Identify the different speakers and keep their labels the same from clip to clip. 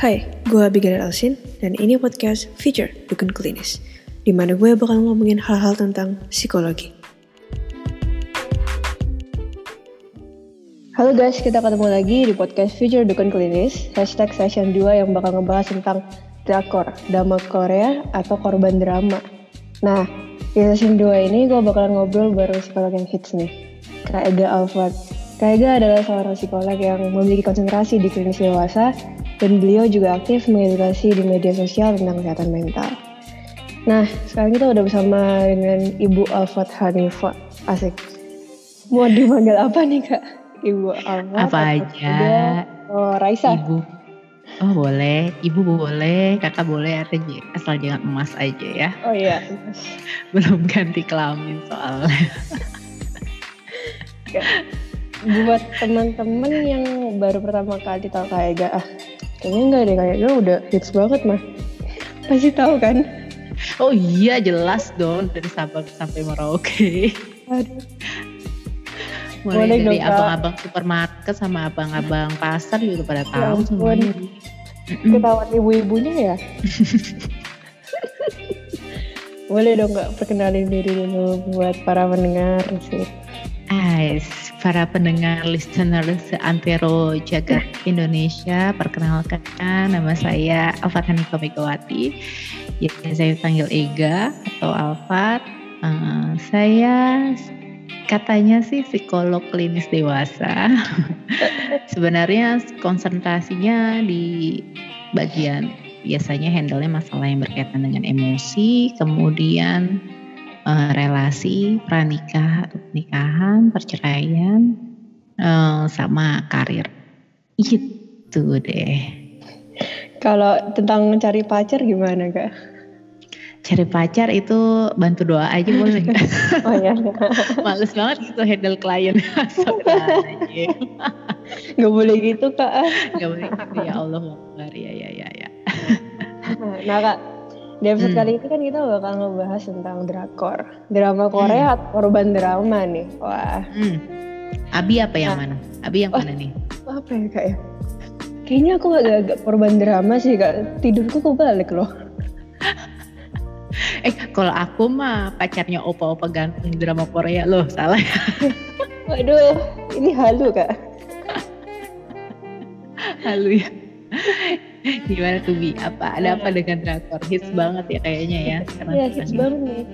Speaker 1: Hai, gue Abigail Elsin dan ini podcast Feature Dukun Klinis di mana gue bakal ngomongin hal-hal tentang psikologi. Halo guys, kita ketemu lagi di podcast Future Dukun Klinis Hashtag session 2 yang bakal ngebahas tentang drakor, drama Korea atau korban drama Nah, di session 2 ini gue bakalan ngobrol baru psikolog yang hits nih Kak Ega Alfred Kak Ega adalah seorang psikolog yang memiliki konsentrasi di klinis dewasa dan beliau juga aktif mengedukasi di media sosial tentang kesehatan mental. Nah, sekarang kita udah bersama dengan Ibu Alfat Hanifah. Asik. Mau dipanggil apa nih Kak? Ibu Alfat?
Speaker 2: Apa aja?
Speaker 1: Oh, Raisa.
Speaker 2: Ibu. Oh boleh, ibu boleh, kakak boleh, asal jangan emas aja ya.
Speaker 1: Oh iya.
Speaker 2: Belum ganti kelamin soalnya.
Speaker 1: Buat teman-teman yang baru pertama kali tahu kayak gak ah Kayaknya enggak deh, kayaknya udah hits banget mah. Pasti tahu kan?
Speaker 2: Oh iya, jelas dong dari Sabang sampai Merauke.
Speaker 1: Aduh.
Speaker 2: Mulai Boleh dari abang-abang supermarket sama abang-abang pasar juga pada ya tahu ya, semuanya.
Speaker 1: Ketahuan ibu-ibunya ya? Boleh dong nggak perkenalin diri dulu buat para pendengar sih.
Speaker 2: Ais, para pendengar listener seantero jagat Indonesia, perkenalkan nama saya Alfat Hanifah Megawati. Ya, saya panggil Ega atau Alfat. Uh, saya katanya sih psikolog klinis dewasa. Sebenarnya konsentrasinya di bagian biasanya handle-nya masalah yang berkaitan dengan emosi, kemudian uh, relasi, pranikah atau pernikahan, perceraian, uh, sama karir. Itu deh.
Speaker 1: Kalau tentang cari pacar gimana kak?
Speaker 2: Cari pacar itu bantu doa aja boleh nggak?
Speaker 1: oh iya.
Speaker 2: Males banget gitu handle klien.
Speaker 1: Gak boleh gitu kak.
Speaker 2: Gak boleh gitu ya Allah ya ya ya ya.
Speaker 1: nah kak di episode hmm. kali ini kan kita bakal ngebahas tentang drakor. Drama Korea hmm. atau korban drama nih. Wah. Hmm.
Speaker 2: Abi apa yang nah. mana? Abi yang oh, mana nih?
Speaker 1: Apa ya kak ya? Kayaknya aku agak, agak korban drama sih kak. Tidurku kebalik loh.
Speaker 2: eh kalau aku mah pacarnya opa-opa ganteng drama Korea loh salah ya.
Speaker 1: Waduh, ini halu kak.
Speaker 2: halu ya. Gimana tuh Bi? Apa ada apa dengan drakor? Hits banget ya kayaknya ya.
Speaker 1: Iya hits banget nih.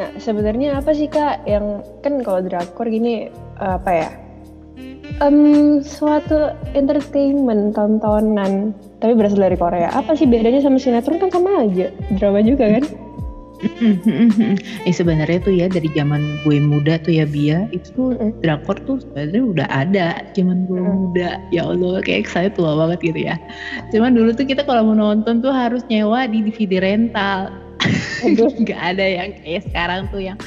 Speaker 1: Nah sebenarnya apa sih kak yang kan kalau drakor gini apa ya? Um, suatu entertainment tontonan tapi berasal dari Korea. Apa sih bedanya sama sinetron kan sama aja drama juga kan?
Speaker 2: Eh sebenarnya tuh ya dari zaman gue muda tuh ya Bia itu tuh drakor tuh sebenarnya udah ada. Zaman gue muda ya Allah kayak saya tua banget gitu ya. Cuman dulu tuh kita kalau mau nonton tuh harus nyewa di DVD rental. Nggak ada yang kayak sekarang tuh yang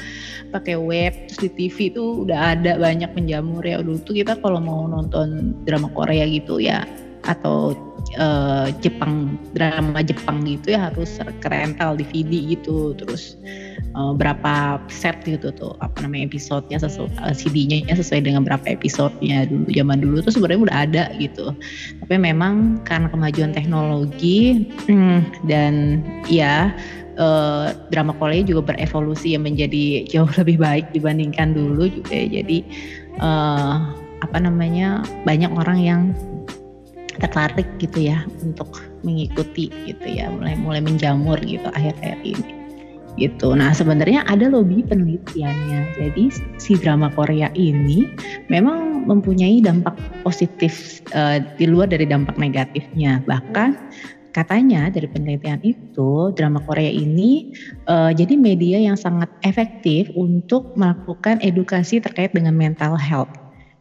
Speaker 2: pakai web terus di TV tuh udah ada banyak penjamur ya. Dulu tuh kita kalau mau nonton drama Korea gitu ya atau uh, Jepang drama Jepang gitu ya harus ke rental DVD gitu. Terus uh, berapa set gitu tuh apa namanya episodenya sesuai uh, CD-nya sesuai dengan berapa episodenya dulu zaman dulu. Tuh sebenarnya udah ada gitu. Tapi memang karena kemajuan teknologi hmm, dan ya uh, drama Korea juga berevolusi yang menjadi jauh lebih baik dibandingkan dulu juga ya. jadi uh, apa namanya banyak orang yang tertarik gitu ya untuk mengikuti gitu ya mulai mulai menjamur gitu akhir-akhir ini gitu. Nah sebenarnya ada lobby penelitiannya. Jadi si drama Korea ini memang mempunyai dampak positif uh, di luar dari dampak negatifnya. Bahkan katanya dari penelitian itu drama Korea ini uh, jadi media yang sangat efektif untuk melakukan edukasi terkait dengan mental health.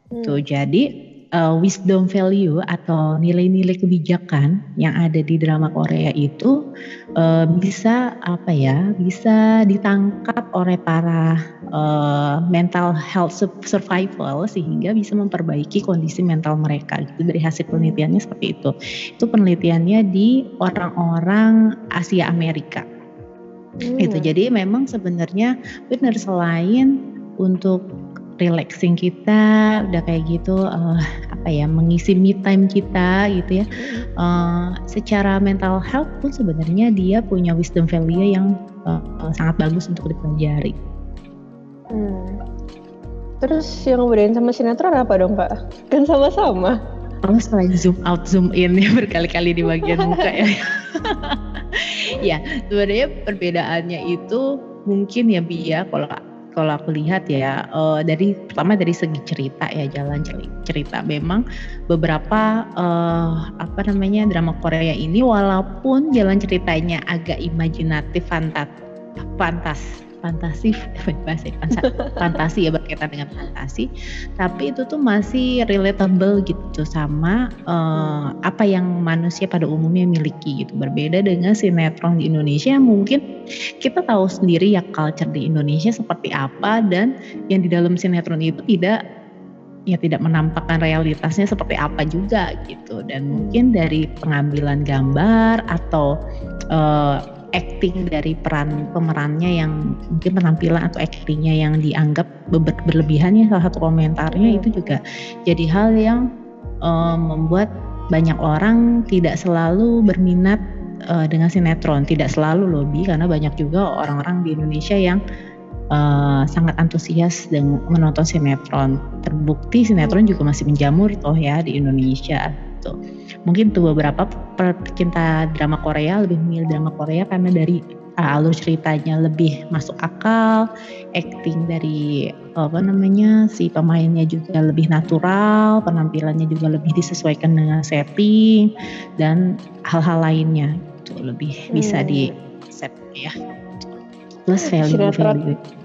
Speaker 2: Hmm. Tuh jadi uh, wisdom value atau nilai-nilai kebijakan yang ada di drama Korea itu uh, bisa apa ya bisa ditangkap oleh para uh, mental health survival sehingga bisa memperbaiki kondisi mental mereka gitu dari hasil penelitiannya seperti itu itu penelitiannya di orang-orang Asia Amerika hmm. itu jadi memang sebenarnya benar selain untuk relaxing kita udah kayak gitu uh, apa ya mengisi me time kita gitu ya. Uh, secara mental health pun sebenarnya dia punya wisdom value yang uh, uh, sangat bagus untuk dipelajari.
Speaker 1: Hmm. Terus yang ngebedain sama sinetron apa dong kak? Kan sama-sama.
Speaker 2: Oh selain zoom out zoom in ya berkali-kali di bagian muka ya. ya sebenarnya perbedaannya itu mungkin ya Bi ya kalau kalau aku lihat ya uh, dari pertama dari segi cerita ya jalan cerita memang beberapa uh, apa namanya drama Korea ini walaupun jalan ceritanya agak imajinatif fantas fantas fantasi bahasa fantasi ya berkaitan dengan fantasi. Tapi itu tuh masih relatable gitu sama uh, apa yang manusia pada umumnya miliki gitu. Berbeda dengan sinetron di Indonesia mungkin kita tahu sendiri ya culture di Indonesia seperti apa dan yang di dalam sinetron itu tidak ya tidak menampakkan realitasnya seperti apa juga gitu. Dan mungkin dari pengambilan gambar atau uh, acting dari peran pemerannya yang mungkin penampilan atau actingnya yang dianggap ber berlebihan ya salah satu komentarnya itu juga jadi hal yang um, membuat banyak orang tidak selalu berminat uh, dengan sinetron. Tidak selalu lobby karena banyak juga orang-orang di Indonesia yang uh, sangat antusias dengan menonton sinetron. Terbukti sinetron juga masih menjamur toh ya di Indonesia gitu. Mungkin tuh beberapa pecinta drama Korea lebih memilih drama Korea karena dari uh, alur ceritanya lebih masuk akal, acting dari apa namanya si pemainnya juga lebih natural, penampilannya juga lebih disesuaikan dengan setting dan hal-hal lainnya itu lebih hmm. bisa di set ya. Plus value value.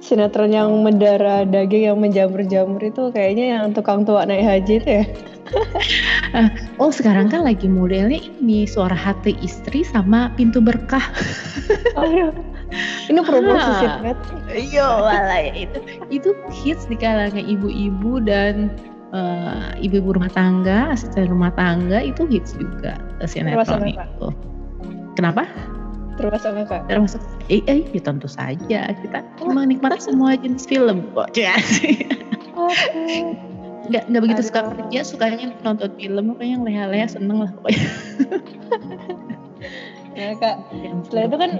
Speaker 1: Sinetron yang mendarah daging yang menjamur-jamur itu kayaknya yang tukang tua naik haji itu ya.
Speaker 2: oh sekarang kan lagi modelnya ini suara hati istri sama pintu berkah.
Speaker 1: iya. Ini promosi ah,
Speaker 2: Iya malah itu itu hits di kalangan ibu-ibu dan uh, ibu-ibu rumah tangga, asisten rumah tangga itu hits juga sinetron itu. Kenapa?
Speaker 1: Termasuk kak?
Speaker 2: Termasuk, eh, eh ya tentu saja. Kita oh. menikmati semua jenis film kok, sih nggak nggak begitu suka kerja sukanya nonton film pokoknya yang leha-leha seneng lah pokoknya.
Speaker 1: Ya kak. Setelah itu kan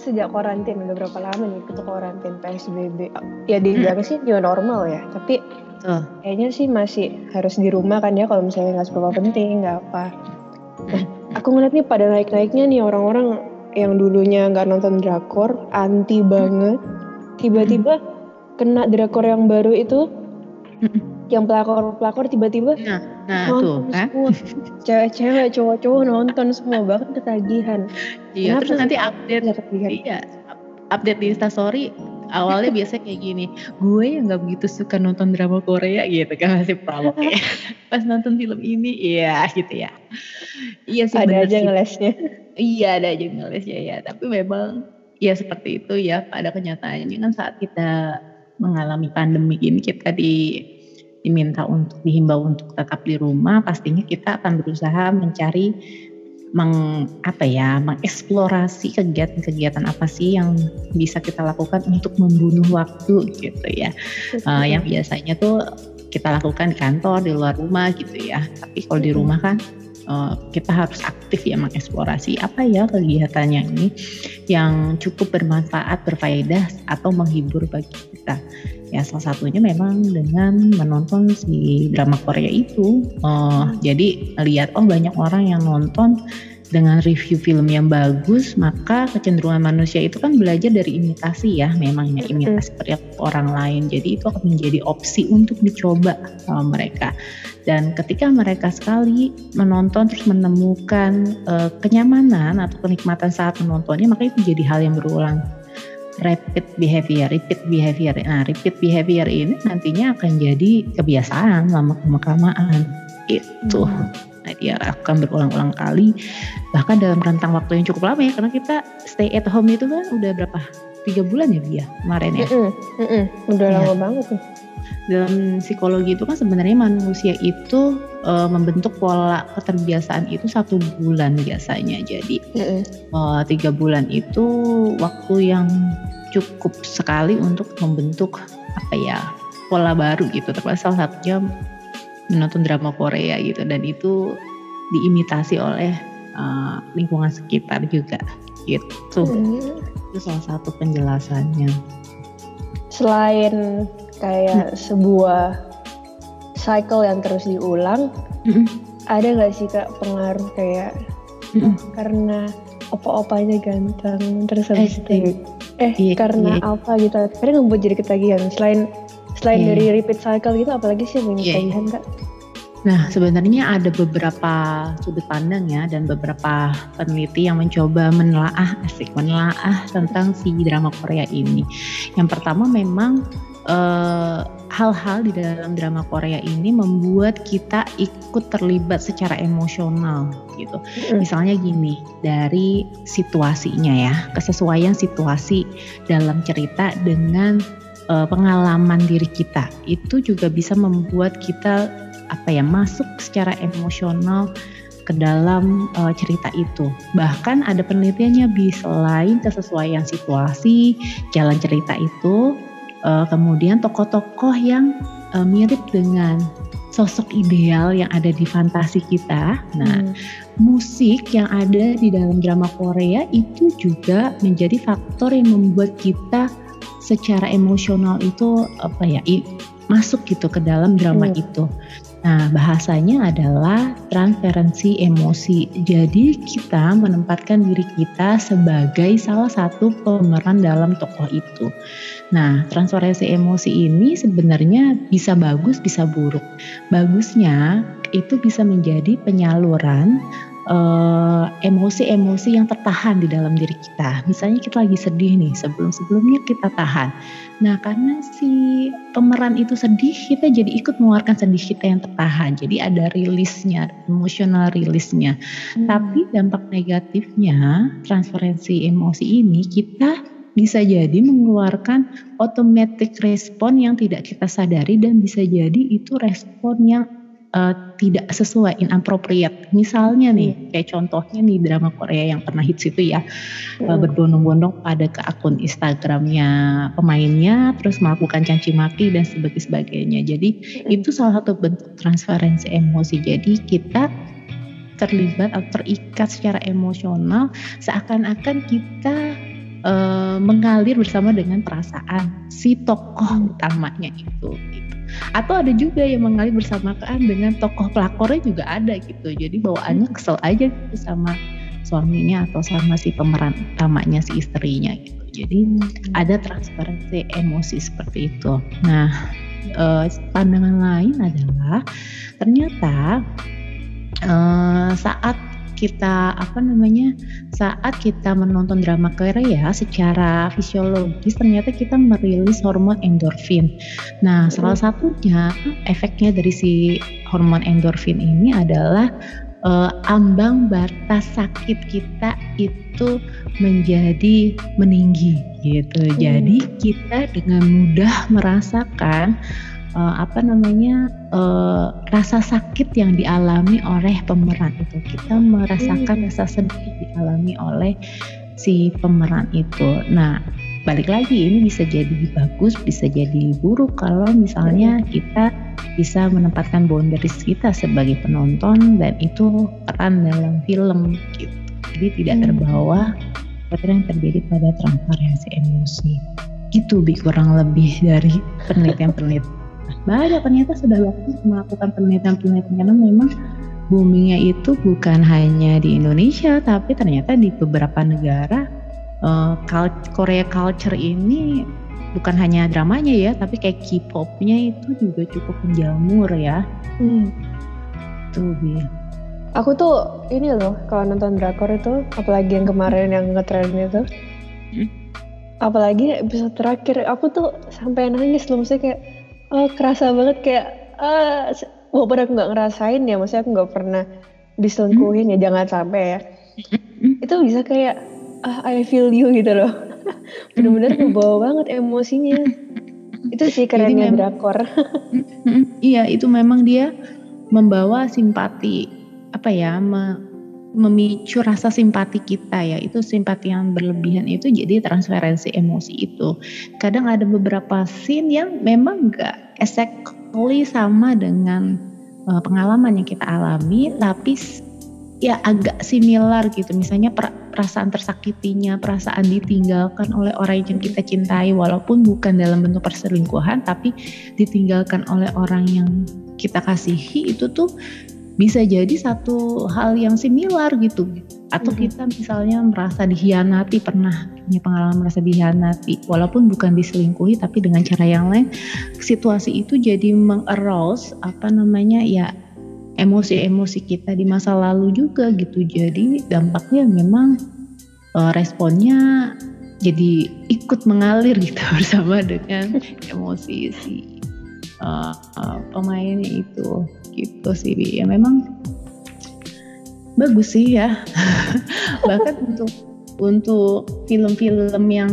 Speaker 1: sejak karantin udah berapa lama nih kita karantin PSBB ya dibilang hmm. sih? New normal ya. Tapi uh. kayaknya sih masih harus di rumah kan ya kalau misalnya nggak seberapa penting nggak apa. Nah, aku ngeliat nih pada naik-naiknya nih orang-orang yang dulunya nggak nonton drakor anti banget. Tiba-tiba kena drakor yang baru itu yang pelakor pelakor tiba-tiba
Speaker 2: nah, nah tuh kan?
Speaker 1: Cewek-cewek cowok-cowok nonton semua bahkan ketagihan.
Speaker 2: Iya Kenapa terus nanti update iya update di instastory awalnya biasa kayak gini gue yang nggak begitu suka nonton drama Korea gitu kan masih promo. Kayak pas nonton film ini iya gitu ya.
Speaker 1: Iya sih ada aja sih. ngelesnya.
Speaker 2: Iya ada aja ngelesnya ya tapi memang ya seperti itu ya pada kenyataannya kan saat kita mengalami pandemi ini kita di diminta untuk dihimbau untuk tetap di rumah, pastinya kita akan berusaha mencari meng apa ya mengeksplorasi kegiatan-kegiatan apa sih yang bisa kita lakukan untuk membunuh waktu gitu ya. Uh, yang biasanya tuh kita lakukan di kantor di luar rumah gitu ya. Tapi kalau di rumah kan uh, kita harus aktif ya mengeksplorasi apa ya kegiatannya ini yang cukup bermanfaat berfaedah atau menghibur bagi kita. Ya salah satunya memang dengan menonton si drama Korea itu. Uh, jadi lihat oh banyak orang yang nonton dengan review film yang bagus maka kecenderungan manusia itu kan belajar dari imitasi ya memangnya imitasi perilaku orang lain. Jadi itu akan menjadi opsi untuk dicoba sama mereka dan ketika mereka sekali menonton terus menemukan uh, kenyamanan atau kenikmatan saat menontonnya maka itu jadi hal yang berulang repeat behavior, repeat behavior. Nah, repeat behavior ini nantinya akan jadi kebiasaan lama kelamaan itu. Hmm. Nah, dia akan berulang-ulang kali bahkan dalam rentang waktu yang cukup lama ya karena kita stay at home itu kan udah berapa tiga bulan ya dia kemarin ya. Mm
Speaker 1: -mm, mm -mm. Udah ya. lama banget nih
Speaker 2: dalam psikologi itu kan sebenarnya manusia itu uh, membentuk pola keterbiasaan itu satu bulan biasanya. Jadi uh, tiga bulan itu waktu yang cukup sekali untuk membentuk apa ya pola baru gitu. Termasuk salah satunya menonton drama Korea gitu. Dan itu diimitasi oleh uh, lingkungan sekitar juga gitu. Hmm. itu salah satu penjelasannya.
Speaker 1: Selain kayak hmm. sebuah cycle yang terus diulang hmm. ada nggak sih kak pengaruh kayak hmm. karena opa-opanya ganteng terus habis itu eh iya, karena iya. apa gitu kadang ngebuat jadi ketagihan selain selain yeah. dari repeat cycle gitu apalagi sih yang yeah. ketagihan kak
Speaker 2: Nah, sebenarnya ada beberapa sudut pandang ya dan beberapa peneliti yang mencoba menelaah asik menelaah tentang si drama Korea ini. Yang pertama memang eh, hal-hal di dalam drama Korea ini membuat kita ikut terlibat secara emosional gitu. Mm. Misalnya gini, dari situasinya ya, kesesuaian situasi dalam cerita dengan uh, pengalaman diri kita itu juga bisa membuat kita apa ya masuk secara emosional ke dalam uh, cerita itu. Bahkan ada penelitiannya bi selain kesesuaian situasi, jalan cerita itu, uh, kemudian tokoh-tokoh yang uh, mirip dengan sosok ideal yang ada di fantasi kita. Nah, hmm. musik yang ada di dalam drama Korea itu juga menjadi faktor yang membuat kita secara emosional itu apa ya masuk gitu ke dalam drama hmm. itu. Nah, bahasanya adalah transferensi emosi. Jadi, kita menempatkan diri kita sebagai salah satu pemeran dalam tokoh itu. Nah, transferensi emosi ini sebenarnya bisa bagus, bisa buruk. Bagusnya itu bisa menjadi penyaluran uh, emosi-emosi yang tertahan di dalam diri kita. Misalnya kita lagi sedih nih, sebelum-sebelumnya kita tahan. Nah, karena si pemeran itu sedih, kita jadi ikut mengeluarkan sedih kita yang tertahan. Jadi ada rilisnya, emosional rilisnya. Hmm. Tapi dampak negatifnya transferensi emosi ini kita bisa jadi mengeluarkan automatic respon yang tidak kita sadari dan bisa jadi itu respon yang uh, tidak sesuai inappropriate. Misalnya nih, hmm. kayak contohnya nih drama Korea yang pernah hits itu ya, hmm. uh, berbondong-bondong pada ke akun Instagramnya pemainnya, terus melakukan caci maki dan sebagainya. Jadi hmm. itu salah satu bentuk transferensi emosi. Jadi kita terlibat atau terikat secara emosional, seakan-akan kita uh, mengalir bersama dengan perasaan si tokoh utamanya itu. Gitu atau ada juga yang mengalir bersamaan dengan tokoh pelakornya juga ada gitu. Jadi bawaannya kesel aja gitu sama suaminya atau sama si pemeran utamanya si istrinya gitu. Jadi ada transparansi emosi seperti itu. Nah eh, pandangan lain adalah ternyata eh, saat kita apa namanya saat kita menonton drama Korea secara fisiologis ternyata kita merilis hormon endorfin. Nah, salah satunya efeknya dari si hormon endorfin ini adalah uh, ambang batas sakit kita itu menjadi meninggi gitu. Hmm. Jadi kita dengan mudah merasakan uh, apa namanya uh, rasa sakit yang dialami oleh pemeran itu kita merasakan hmm. rasa sedih dialami oleh si pemeran itu nah balik lagi ini bisa jadi bagus bisa jadi buruk kalau misalnya hmm. kita bisa menempatkan boundaries kita sebagai penonton dan itu peran dalam film gitu jadi tidak hmm. terbawa seperti yang terjadi pada transparansi emosi gitu bi kurang lebih dari penelitian-penelitian banyak ternyata sudah waktu melakukan penelitian-penelitian karena memang boomingnya itu bukan hanya di Indonesia tapi ternyata di beberapa negara uh, Korea culture ini bukan hanya dramanya ya tapi kayak K-popnya itu juga cukup menjamur ya hmm. tuh bi
Speaker 1: aku tuh ini loh kalau nonton drakor itu apalagi yang kemarin yang ngetren itu hmm? apalagi episode terakhir aku tuh sampai nangis loh maksudnya kayak oh, kerasa banget kayak uh, walaupun aku nggak ngerasain ya maksudnya aku nggak pernah diselingkuhin ya jangan sampai ya. Itu bisa kayak uh, I feel you gitu loh. Bener-bener kebawa banget emosinya. Itu sih kerennya drakor.
Speaker 2: Iya itu memang dia membawa simpati apa ya me, memicu rasa simpati kita ya. Itu simpati yang berlebihan itu jadi transferensi emosi itu. Kadang ada beberapa scene yang memang gak exactly sama dengan uh, pengalaman yang kita alami tapi ya agak similar gitu. Misalnya perasaan tersakitinya perasaan ditinggalkan oleh orang yang kita cintai walaupun bukan dalam bentuk perselingkuhan tapi ditinggalkan oleh orang yang kita kasihi itu tuh bisa jadi satu hal yang similar gitu atau mm-hmm. kita misalnya merasa dihianati pernah punya pengalaman merasa dihianati walaupun bukan diselingkuhi tapi dengan cara yang lain situasi itu jadi mengarouse apa namanya ya emosi-emosi kita di masa lalu juga gitu. Jadi dampaknya memang uh, responnya jadi ikut mengalir gitu bersama dengan emosi si uh, uh, pemainnya itu gitu sih ya memang bagus sih ya. Bahkan untuk untuk film-film yang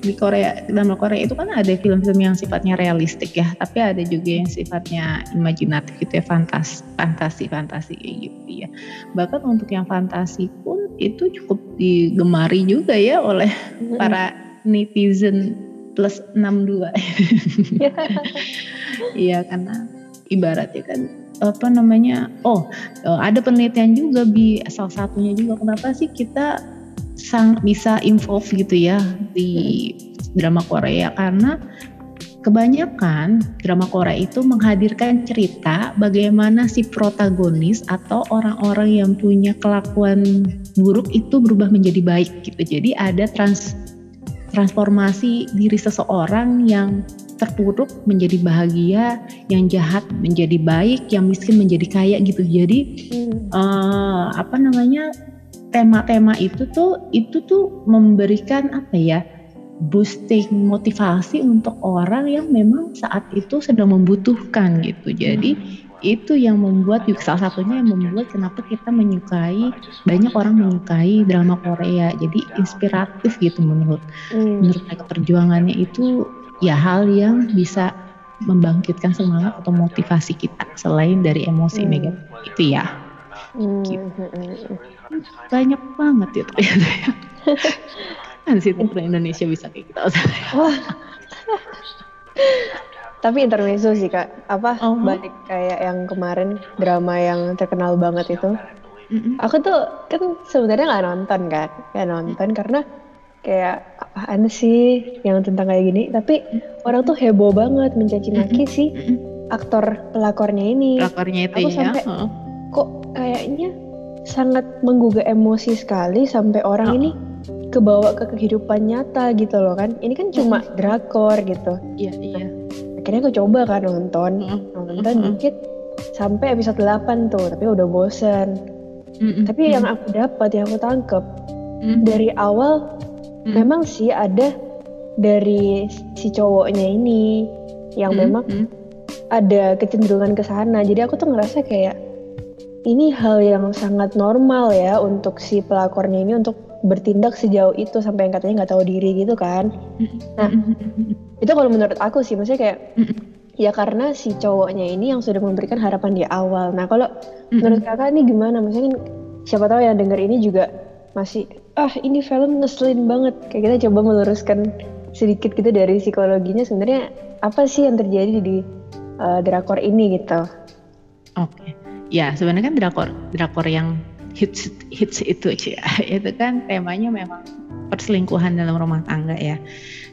Speaker 2: di Korea dalam Korea itu kan ada film-film yang sifatnya realistik ya. Tapi ada juga yang sifatnya imajinatif gitu ya. Fantas fantasi fantasi kayak gitu ya. Bahkan untuk yang fantasi pun itu cukup digemari juga ya oleh para netizen plus 62 iya karena ibaratnya kan apa namanya oh ada penelitian juga bi. Salah satunya juga kenapa sih kita sangat bisa involve gitu ya di drama Korea? Karena kebanyakan drama Korea itu menghadirkan cerita bagaimana si protagonis atau orang-orang yang punya kelakuan buruk itu berubah menjadi baik gitu. Jadi ada trans transformasi diri seseorang yang terpuruk menjadi bahagia, yang jahat menjadi baik, yang miskin menjadi kaya gitu. Jadi hmm. uh, apa namanya tema-tema itu tuh itu tuh memberikan apa ya boosting motivasi untuk orang yang memang saat itu sedang membutuhkan gitu. Jadi itu yang membuat salah satunya yang membuat kenapa kita menyukai banyak orang menyukai drama Korea. Jadi inspiratif gitu menurut hmm. menurut mereka perjuangannya itu ya hal yang bisa membangkitkan semangat atau motivasi kita selain dari emosi hmm. negatif itu ya. Hmm. Gitu. Hmm, hmm, hmm. Banyak banget ya ternyata ya. kan sih Indonesia bisa kayak kita. Gitu. Wah.
Speaker 1: Tapi intermezzo sih kak, apa uh -huh. balik kayak yang kemarin drama yang terkenal banget itu. Mm-hmm. Aku tuh kan sebenarnya nggak nonton kan, nggak nonton karena kayak apaan sih yang tentang kayak gini. Tapi mm-hmm. orang tuh heboh banget mencaci maki mm-hmm. si aktor pelakornya ini.
Speaker 2: Pelakornya itu
Speaker 1: aku
Speaker 2: ya.
Speaker 1: Sampai, uh kok kayaknya sangat menggugah emosi sekali sampai orang uh ini kebawa ke kehidupan nyata gitu loh kan ini kan cuma mm. drakor gitu
Speaker 2: iya iya
Speaker 1: nah, akhirnya aku coba kan nonton. Nonton dikit sampai episode 8 tuh tapi udah bosen. Tapi yang aku dapat yang aku tangkep dari awal memang sih ada dari si cowoknya ini yang memang ada kecenderungan ke sana. Jadi aku tuh ngerasa kayak ini hal yang sangat normal ya untuk si pelakornya ini untuk bertindak sejauh itu sampai yang katanya nggak tahu diri gitu kan. Nah, itu kalau menurut aku sih maksudnya kayak ya karena si cowoknya ini yang sudah memberikan harapan di awal. Nah, kalau menurut kakak ini gimana? Maksudnya kan siapa tahu yang denger ini juga masih ah ini film ngeselin banget. Kayak kita coba meluruskan sedikit gitu dari psikologinya sebenarnya apa sih yang terjadi di uh, drakor ini gitu.
Speaker 2: Oke. Okay ya sebenarnya kan drakor drakor yang hits hits itu ya itu kan temanya memang perselingkuhan dalam rumah tangga ya.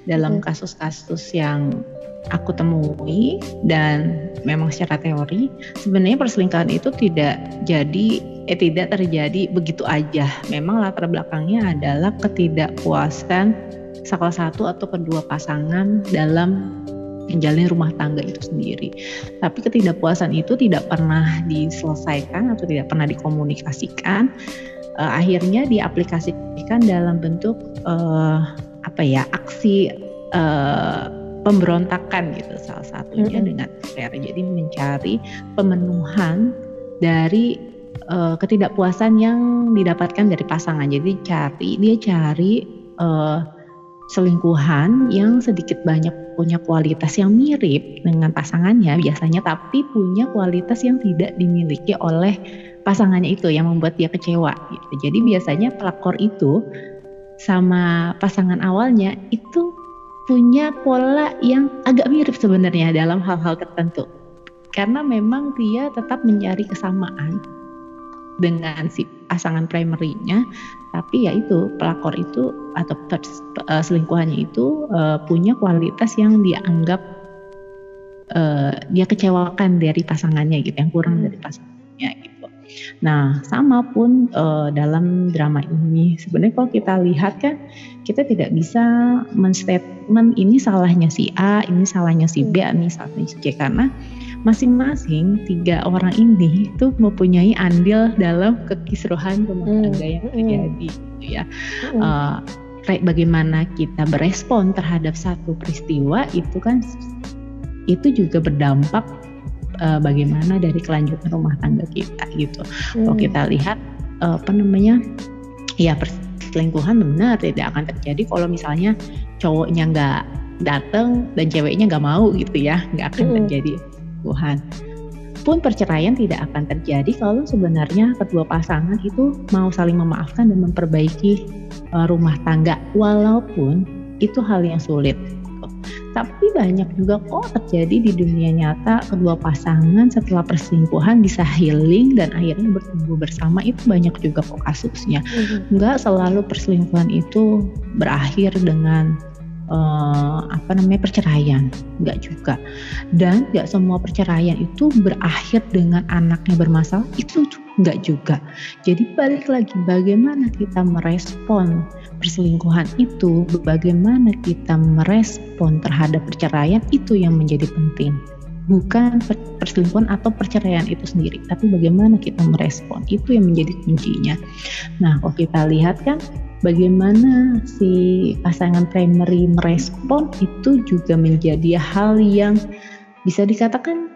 Speaker 2: Dalam kasus-kasus yang aku temui dan memang secara teori sebenarnya perselingkuhan itu tidak jadi eh tidak terjadi begitu aja. Memang latar belakangnya adalah ketidakpuasan salah satu atau kedua pasangan dalam menjalani rumah tangga itu sendiri. Tapi ketidakpuasan itu tidak pernah diselesaikan atau tidak pernah dikomunikasikan. Uh, akhirnya diaplikasikan dalam bentuk uh, apa ya aksi uh, pemberontakan gitu salah satunya mm -hmm. dengan cara jadi mencari pemenuhan dari uh, ketidakpuasan yang didapatkan dari pasangan. Jadi cari dia cari uh, selingkuhan yang sedikit banyak punya kualitas yang mirip dengan pasangannya biasanya tapi punya kualitas yang tidak dimiliki oleh pasangannya itu yang membuat dia kecewa gitu. Jadi biasanya pelakor itu sama pasangan awalnya itu punya pola yang agak mirip sebenarnya dalam hal-hal tertentu. karena memang dia tetap mencari kesamaan dengan si pasangan primernya tapi ya itu pelakor itu atau uh, selingkuhannya itu uh, punya kualitas yang dianggap uh, dia kecewakan dari pasangannya gitu yang kurang hmm. dari pasangannya gitu. Nah, sama pun uh, dalam drama ini. Sebenarnya kalau kita lihat kan kita tidak bisa menstatement ini salahnya si A, ini salahnya si B, ini salahnya si C karena masing-masing tiga orang ini itu mempunyai andil dalam kekisruhan rumah hmm. tangga yang terjadi gitu ya. Uh, bagaimana kita berespon terhadap satu peristiwa itu kan itu juga berdampak uh, bagaimana dari kelanjutan rumah tangga kita gitu. Hmm. Kalau kita lihat uh, apa namanya ya perselingkuhan benar tidak akan terjadi kalau misalnya cowoknya nggak datang dan ceweknya nggak mau gitu ya nggak akan hmm. terjadi Tuhan. Pun perceraian tidak akan terjadi kalau sebenarnya kedua pasangan itu mau saling memaafkan dan memperbaiki uh, rumah tangga walaupun itu hal yang sulit. Tapi banyak juga kok terjadi di dunia nyata kedua pasangan setelah perselingkuhan bisa healing dan akhirnya bertumbuh bersama itu banyak juga kok kasusnya. Mm-hmm. Enggak selalu perselingkuhan itu berakhir dengan uh, apa namanya perceraian. Nggak juga. Dan nggak semua perceraian itu berakhir dengan anaknya bermasalah. Itu nggak juga. Jadi balik lagi bagaimana kita merespon perselingkuhan itu bagaimana kita merespon terhadap perceraian itu yang menjadi penting. Bukan perselingkuhan atau perceraian itu sendiri, tapi bagaimana kita merespon. Itu yang menjadi kuncinya. Nah, kalau kita lihat kan bagaimana si pasangan primary merespon itu juga menjadi hal yang bisa dikatakan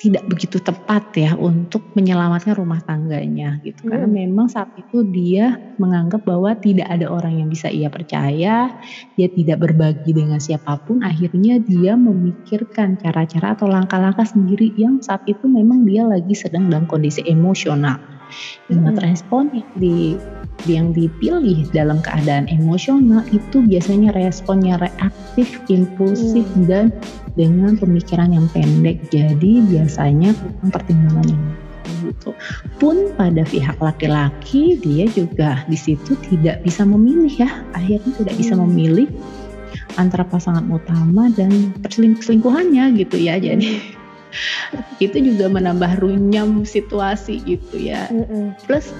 Speaker 2: tidak begitu tepat ya untuk menyelamatkan rumah tangganya gitu hmm. karena memang saat itu dia menganggap bahwa tidak ada orang yang bisa ia percaya dia tidak berbagi dengan siapa pun akhirnya dia memikirkan cara-cara atau langkah-langkah sendiri yang saat itu memang dia lagi sedang dalam kondisi emosional hmm. respon yang di yang dipilih dalam keadaan emosional itu biasanya responnya reaktif, impulsif hmm. dan dengan pemikiran yang pendek. Jadi biasanya pertimbangan yang gitu. Pun pada pihak laki-laki dia juga di situ tidak bisa memilih ya, akhirnya tidak bisa hmm. memilih antara pasangan utama dan perselingkuhannya gitu ya. Jadi itu juga menambah runyam situasi gitu ya. Plus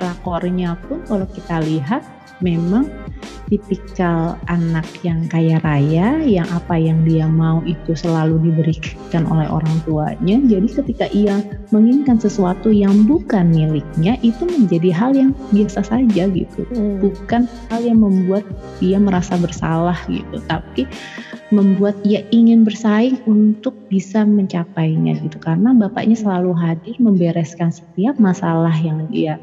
Speaker 2: lakornya pun kalau kita lihat memang tipikal anak yang kaya raya yang apa yang dia mau itu selalu diberikan oleh orang tuanya jadi ketika ia menginginkan sesuatu yang bukan miliknya itu menjadi hal yang biasa saja gitu hmm. bukan hal yang membuat dia merasa bersalah gitu tapi membuat ia ingin bersaing untuk bisa mencapainya gitu karena bapaknya selalu hadir membereskan setiap masalah yang dia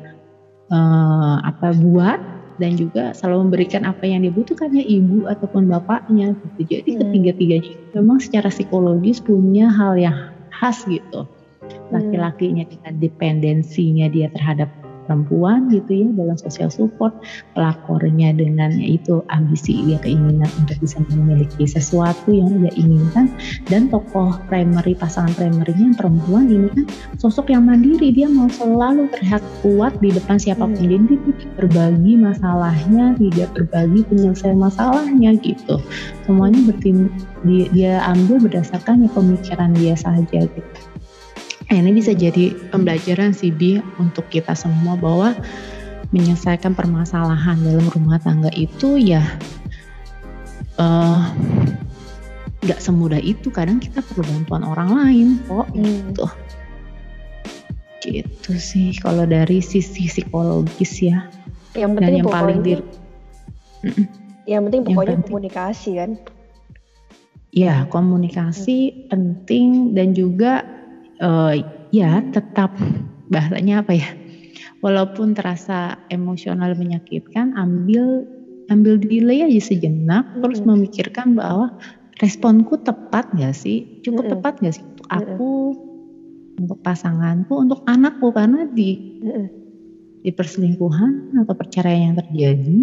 Speaker 2: uh, apa buat dan juga selalu memberikan apa yang dibutuhkannya ibu ataupun bapaknya gitu. Jadi hmm. ketiga-tiganya memang secara psikologis punya hal yang khas gitu. Hmm. Laki-lakinya dengan dependensinya dia terhadap perempuan gitu ya dalam social support pelakornya dengan yaitu ambisi dia keinginan untuk bisa memiliki sesuatu yang dia inginkan. Dan tokoh primary pasangan primernya perempuan ini kan sosok yang mandiri. Dia mau selalu terlihat kuat di depan siapa pun. Hmm. jadi dia tidak berbagi masalahnya tidak berbagi penyelesaian masalahnya gitu. Semuanya bertimbul dia, dia ambil berdasarkan pemikiran dia saja gitu ini bisa jadi pembelajaran sih Bi untuk kita semua bahwa menyelesaikan permasalahan dalam rumah tangga itu ya uh, gak semudah itu. Kadang kita perlu bantuan orang lain kok hmm. gitu. Gitu sih kalau dari sisi psikologis ya.
Speaker 1: Yang penting Dan yang paling di Yang penting pokoknya yang penting. komunikasi kan.
Speaker 2: Ya, komunikasi hmm. penting dan juga uh, ya tetap bahasanya apa ya walaupun terasa emosional menyakitkan ambil ambil delay aja sejenak hmm. terus memikirkan bahwa responku tepat gak sih cukup hmm. tepat gak sih untuk aku hmm. untuk pasanganku untuk anakku karena di hmm. di perselingkuhan atau perceraian yang terjadi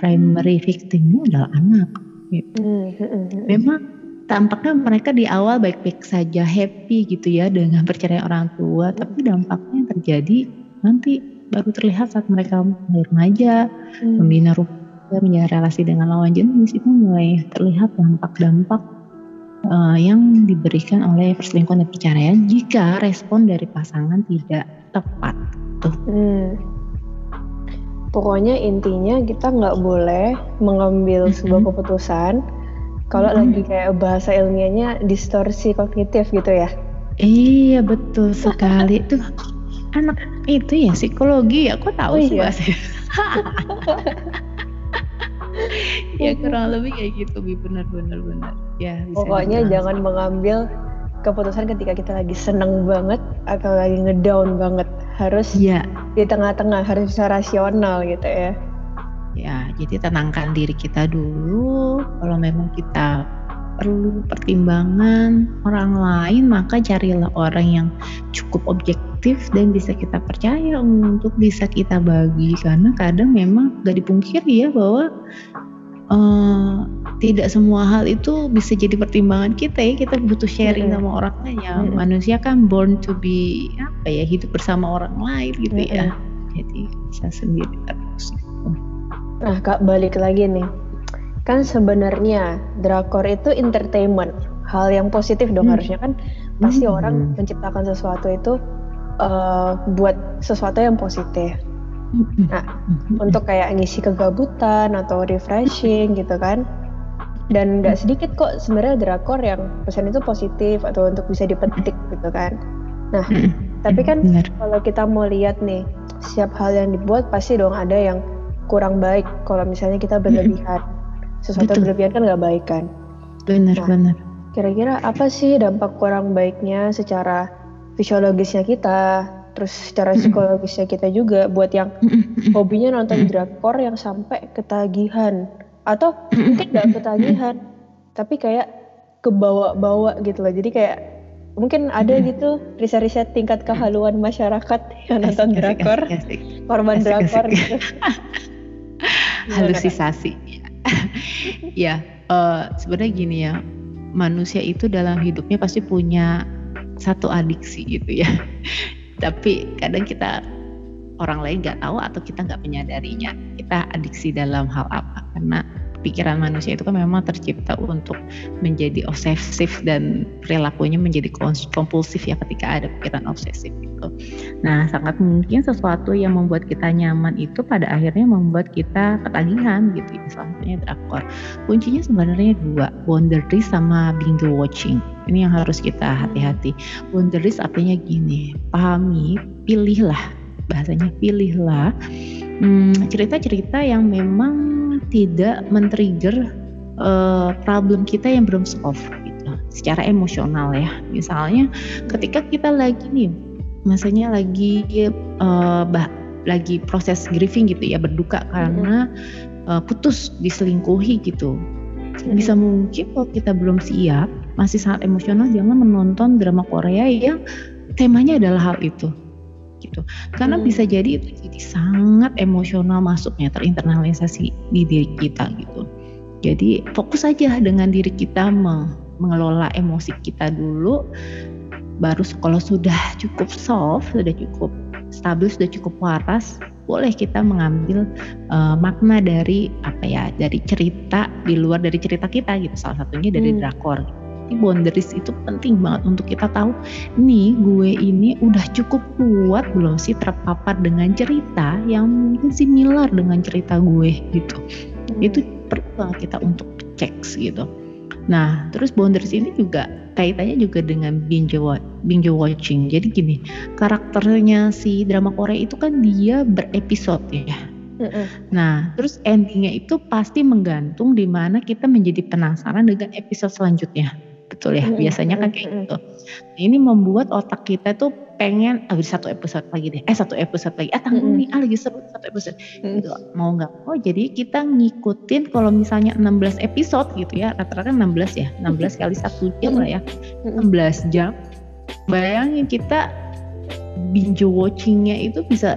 Speaker 2: primary victimnya adalah anak gitu. Hmm. Memang tampaknya mereka di awal baik-baik saja happy gitu ya dengan perceraian orang tua tapi dampaknya yang terjadi nanti baru terlihat saat mereka mulai remaja hmm. membina rumah menjalin relasi dengan lawan jenis itu mulai terlihat dampak-dampak uh, yang diberikan oleh perselingkuhan dan perceraian jika respon dari pasangan tidak tepat tuh. Hmm.
Speaker 1: Pokoknya intinya kita nggak boleh mengambil -hmm. sebuah keputusan kalau hmm. lagi kayak bahasa ilmiahnya distorsi kognitif gitu ya.
Speaker 2: Iya betul sekali tuh anak itu ya psikologi ya kok tahu oh, sih iya. ya kurang lebih kayak gitu bi benar benar benar ya
Speaker 1: bisa pokoknya jangan mengambil keputusan ketika kita lagi seneng banget atau lagi ngedown banget harus ya. di tengah-tengah harus bisa rasional gitu ya
Speaker 2: Ya, jadi tenangkan diri kita dulu. Kalau memang kita perlu pertimbangan orang lain, maka carilah orang yang cukup objektif dan bisa kita percaya untuk bisa kita bagi. Karena kadang memang gak dipungkiri ya bahwa uh, tidak semua hal itu bisa jadi pertimbangan kita ya. Kita butuh sharing sama orang lain ya. Manusia kan born to be apa ya hidup bersama orang lain gitu ya. Jadi bisa sendiri.
Speaker 1: Nah, Kak, balik lagi nih. Kan sebenarnya drakor itu entertainment, hal yang positif dong hmm. harusnya kan pasti hmm. orang menciptakan sesuatu itu uh, buat sesuatu yang positif. Hmm. Nah, hmm. untuk kayak ngisi kegabutan atau refreshing gitu kan. Dan nggak hmm. sedikit kok sebenarnya drakor yang pesan itu positif atau untuk bisa dipetik gitu kan. Nah, tapi kan kalau kita mau lihat nih, setiap hal yang dibuat pasti dong ada yang kurang baik kalau misalnya kita berlebihan. Sesuatu Betul. berlebihan kan nggak baik kan.
Speaker 2: Benar, nah, benar.
Speaker 1: Kira-kira apa sih dampak kurang baiknya secara fisiologisnya kita, terus secara psikologisnya kita juga buat yang hobinya nonton drakor yang sampai ketagihan atau mungkin nggak ketagihan, tapi kayak kebawa-bawa gitu loh. Jadi kayak mungkin ada gitu riset-riset tingkat kehaluan masyarakat yang nonton drakor, korban drakor gitu.
Speaker 2: halusisasi ya uh, sebenarnya gini ya manusia itu dalam hidupnya pasti punya satu adiksi gitu ya. Tapi kadang kita orang lain nggak tahu atau kita nggak menyadarinya. Kita adiksi dalam hal apa? Karena pikiran manusia itu kan memang tercipta untuk menjadi obsesif dan perilakunya menjadi kompulsif ya ketika ada pikiran obsesif itu. Nah, sangat mungkin sesuatu yang membuat kita nyaman itu pada akhirnya membuat kita ketagihan gitu ya. Salah satunya drakor. Kuncinya sebenarnya dua, boundaries sama binge watching. Ini yang harus kita hati-hati. Boundaries artinya gini, pahami, pilihlah bahasanya pilihlah hmm, cerita-cerita hmm, yang memang tidak men-trigger uh, problem kita yang belum solve gitu secara emosional ya. Misalnya ketika kita lagi nih masanya lagi uh, bah, lagi proses grieving gitu ya berduka karena uh, putus diselingkuhi gitu. Bisa mungkin kalau kita belum siap masih sangat emosional jangan menonton drama Korea yang temanya adalah hal itu gitu karena hmm. bisa jadi itu jadi sangat emosional masuknya terinternalisasi di diri kita gitu jadi fokus aja dengan diri kita mengelola emosi kita dulu baru kalau sudah cukup soft sudah cukup stabil sudah cukup waras boleh kita mengambil uh, makna dari apa ya dari cerita di luar dari cerita kita gitu salah satunya dari hmm. drakor berarti boundaries itu penting banget untuk kita tahu nih gue ini udah cukup kuat belum sih terpapar dengan cerita yang mungkin similar dengan cerita gue gitu hmm. itu perlu banget kita untuk cek gitu nah terus boundaries ini juga kaitannya juga dengan binge watch, binge watching. Jadi gini, karakternya si drama Korea itu kan dia berepisode ya. Nah, terus endingnya itu pasti menggantung di mana kita menjadi penasaran dengan episode selanjutnya betul ya biasanya kan kayak gitu ini membuat otak kita tuh pengen ah satu episode lagi deh eh satu episode lagi ah tanggung nih ah lagi seru satu episode gitu mau nggak oh jadi kita ngikutin kalau misalnya 16 episode gitu ya rata-rata 16 ya 16 kali satu jam lah ya 16 jam bayangin kita binge watchingnya itu bisa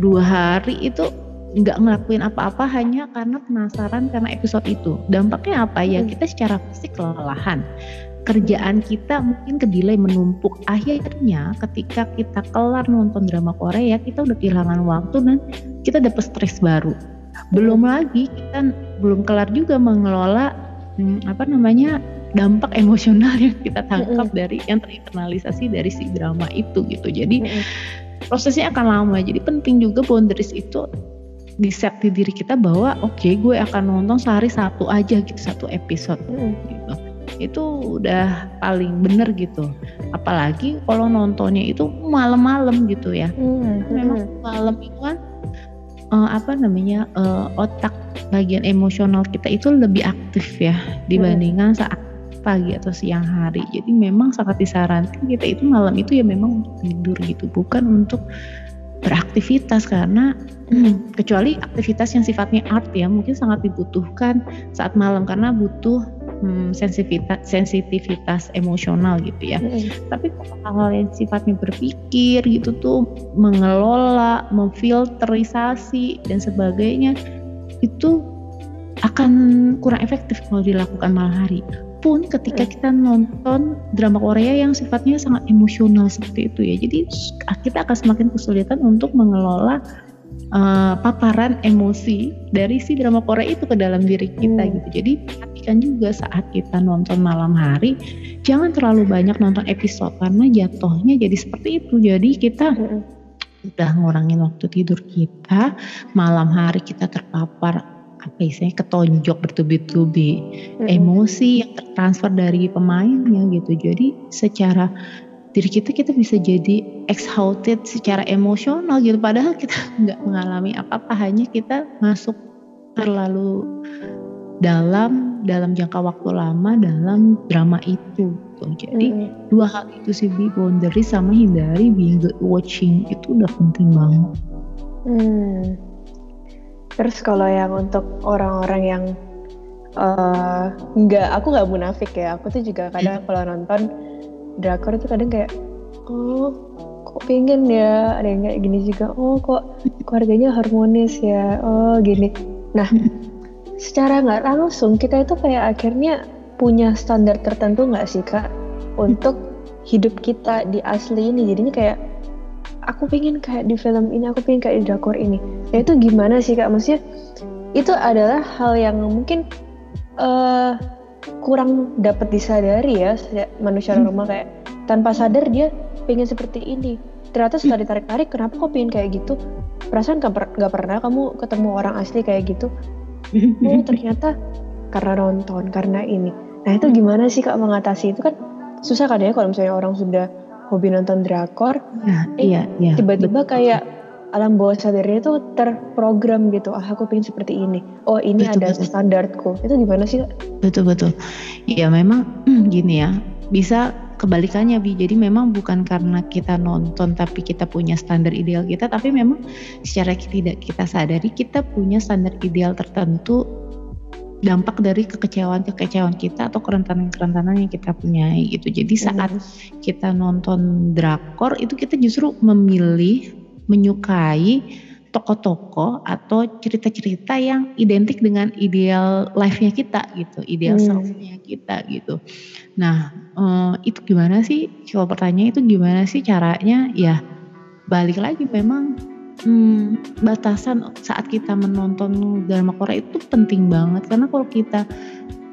Speaker 2: dua hari itu nggak ngelakuin apa-apa hanya karena penasaran karena episode itu. Dampaknya apa ya? Hmm. Kita secara fisik kelelahan. Kerjaan kita mungkin kedelay menumpuk. Akhirnya ketika kita kelar nonton drama Korea, kita udah kehilangan waktu dan kita dapet stres baru. Belum lagi kita belum kelar juga mengelola hmm, apa namanya dampak emosional yang kita tangkap mm -hmm. dari yang terinternalisasi dari si drama itu gitu. Jadi mm -hmm. prosesnya akan lama. Jadi penting juga boundaries itu di set di diri kita bahwa oke okay, gue akan nonton sehari satu aja gitu satu episode mm. gitu itu udah paling bener gitu apalagi kalau nontonnya itu malam-malam gitu ya mm. memang malam itu kan uh, apa namanya uh, otak bagian emosional kita itu lebih aktif ya dibandingkan saat pagi atau siang hari. Jadi memang sangat disarankan kita itu malam itu ya memang untuk tidur gitu, bukan untuk beraktivitas karena hmm, kecuali aktivitas yang sifatnya art ya mungkin sangat dibutuhkan saat malam karena butuh hmm, sensitivitas sensitivitas emosional gitu ya. Hmm. Tapi hal-hal yang sifatnya berpikir gitu tuh mengelola, memfilterisasi dan sebagainya itu akan kurang efektif kalau dilakukan malam hari pun ketika hmm. kita nonton drama Korea yang sifatnya sangat emosional seperti itu ya jadi kita akan semakin kesulitan untuk mengelola uh, paparan emosi dari si drama Korea itu ke dalam diri kita hmm. gitu jadi perhatikan juga saat kita nonton malam hari jangan terlalu banyak nonton episode karena jatuhnya jadi seperti itu jadi kita hmm. udah ngurangin waktu tidur kita malam hari kita terpapar apa istilahnya ketonjok bertubi-tubi hmm. emosi yang tertransfer dari pemainnya gitu jadi secara diri kita kita bisa jadi exhausted secara emosional gitu padahal kita nggak mengalami apa-apa hanya kita masuk terlalu dalam dalam jangka waktu lama dalam drama itu gitu. jadi hmm. dua hal itu sih be boundary sama hindari being good watching itu udah penting banget
Speaker 1: hmm. Terus kalau yang untuk orang-orang yang uh, nggak, aku nggak munafik ya. Aku tuh juga kadang kalau nonton drakor itu kadang kayak, oh kok pengen ya ada yang kayak gini juga. Oh kok keluarganya harmonis ya. Oh gini. Nah secara nggak langsung kita itu kayak akhirnya punya standar tertentu nggak sih kak untuk hidup kita di asli ini jadinya kayak aku pengen kayak di film ini aku pengen kayak di drakor ini ya itu gimana sih kak maksudnya itu adalah hal yang mungkin uh, kurang dapat disadari ya manusia hmm. normal kayak tanpa sadar dia pengen seperti ini. Ternyata setelah ditarik-tarik kenapa kok pengen kayak gitu? Perasaan gak, per gak pernah kamu ketemu orang asli kayak gitu. Oh ternyata karena nonton karena ini. Nah itu gimana sih kak mengatasi itu? Kan susah kan ya kalau misalnya orang sudah hobi nonton drakor.
Speaker 2: Ya, eh, iya iya
Speaker 1: tiba-tiba kayak alam bawah sadarnya itu terprogram gitu. Ah aku pengen seperti ini. Oh ini betul, ada betul. standarku. Itu gimana sih
Speaker 2: betul betul. Ya memang hmm, gini ya. Bisa kebalikannya bi. Jadi memang bukan karena kita nonton tapi kita punya standar ideal kita tapi memang secara tidak kita sadari kita punya standar ideal tertentu dampak dari kekecewaan-kekecewaan kita atau kerentanan-kerentanan yang kita punyai gitu. Jadi saat kita nonton drakor itu kita justru memilih menyukai tokoh-tokoh atau cerita-cerita yang identik dengan ideal life-nya kita gitu, ideal hmm. self-nya kita gitu. Nah, eh, itu gimana sih? Kalau pertanyaan itu gimana sih caranya? Ya balik lagi memang hmm, batasan saat kita menonton drama Korea itu penting banget karena kalau kita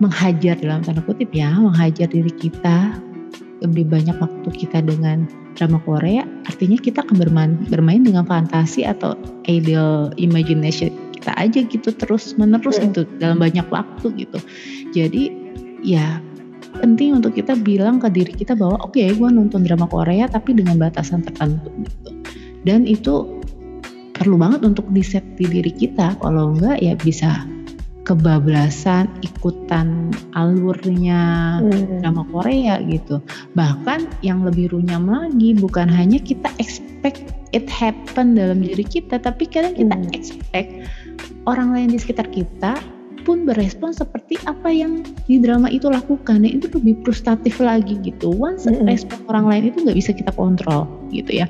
Speaker 2: menghajar dalam tanda kutip ya menghajar diri kita lebih banyak waktu kita dengan drama Korea artinya kita akan bermain, bermain dengan fantasi atau ideal imagination kita aja gitu terus menerus gitu dalam banyak waktu gitu. Jadi ya penting untuk kita bilang ke diri kita bahwa oke okay, gue nonton drama Korea tapi dengan batasan tertentu gitu. Dan itu perlu banget untuk di set di diri kita. Kalau enggak ya bisa kebablasan ikutan alurnya hmm. drama Korea gitu bahkan yang lebih runyam lagi bukan hanya kita expect it happen dalam diri kita tapi kadang kita hmm. expect orang lain di sekitar kita pun berespon seperti apa yang di drama itu lakukan. Ya itu lebih frustratif lagi gitu. Once mm -hmm. respon orang lain itu nggak bisa kita kontrol gitu ya.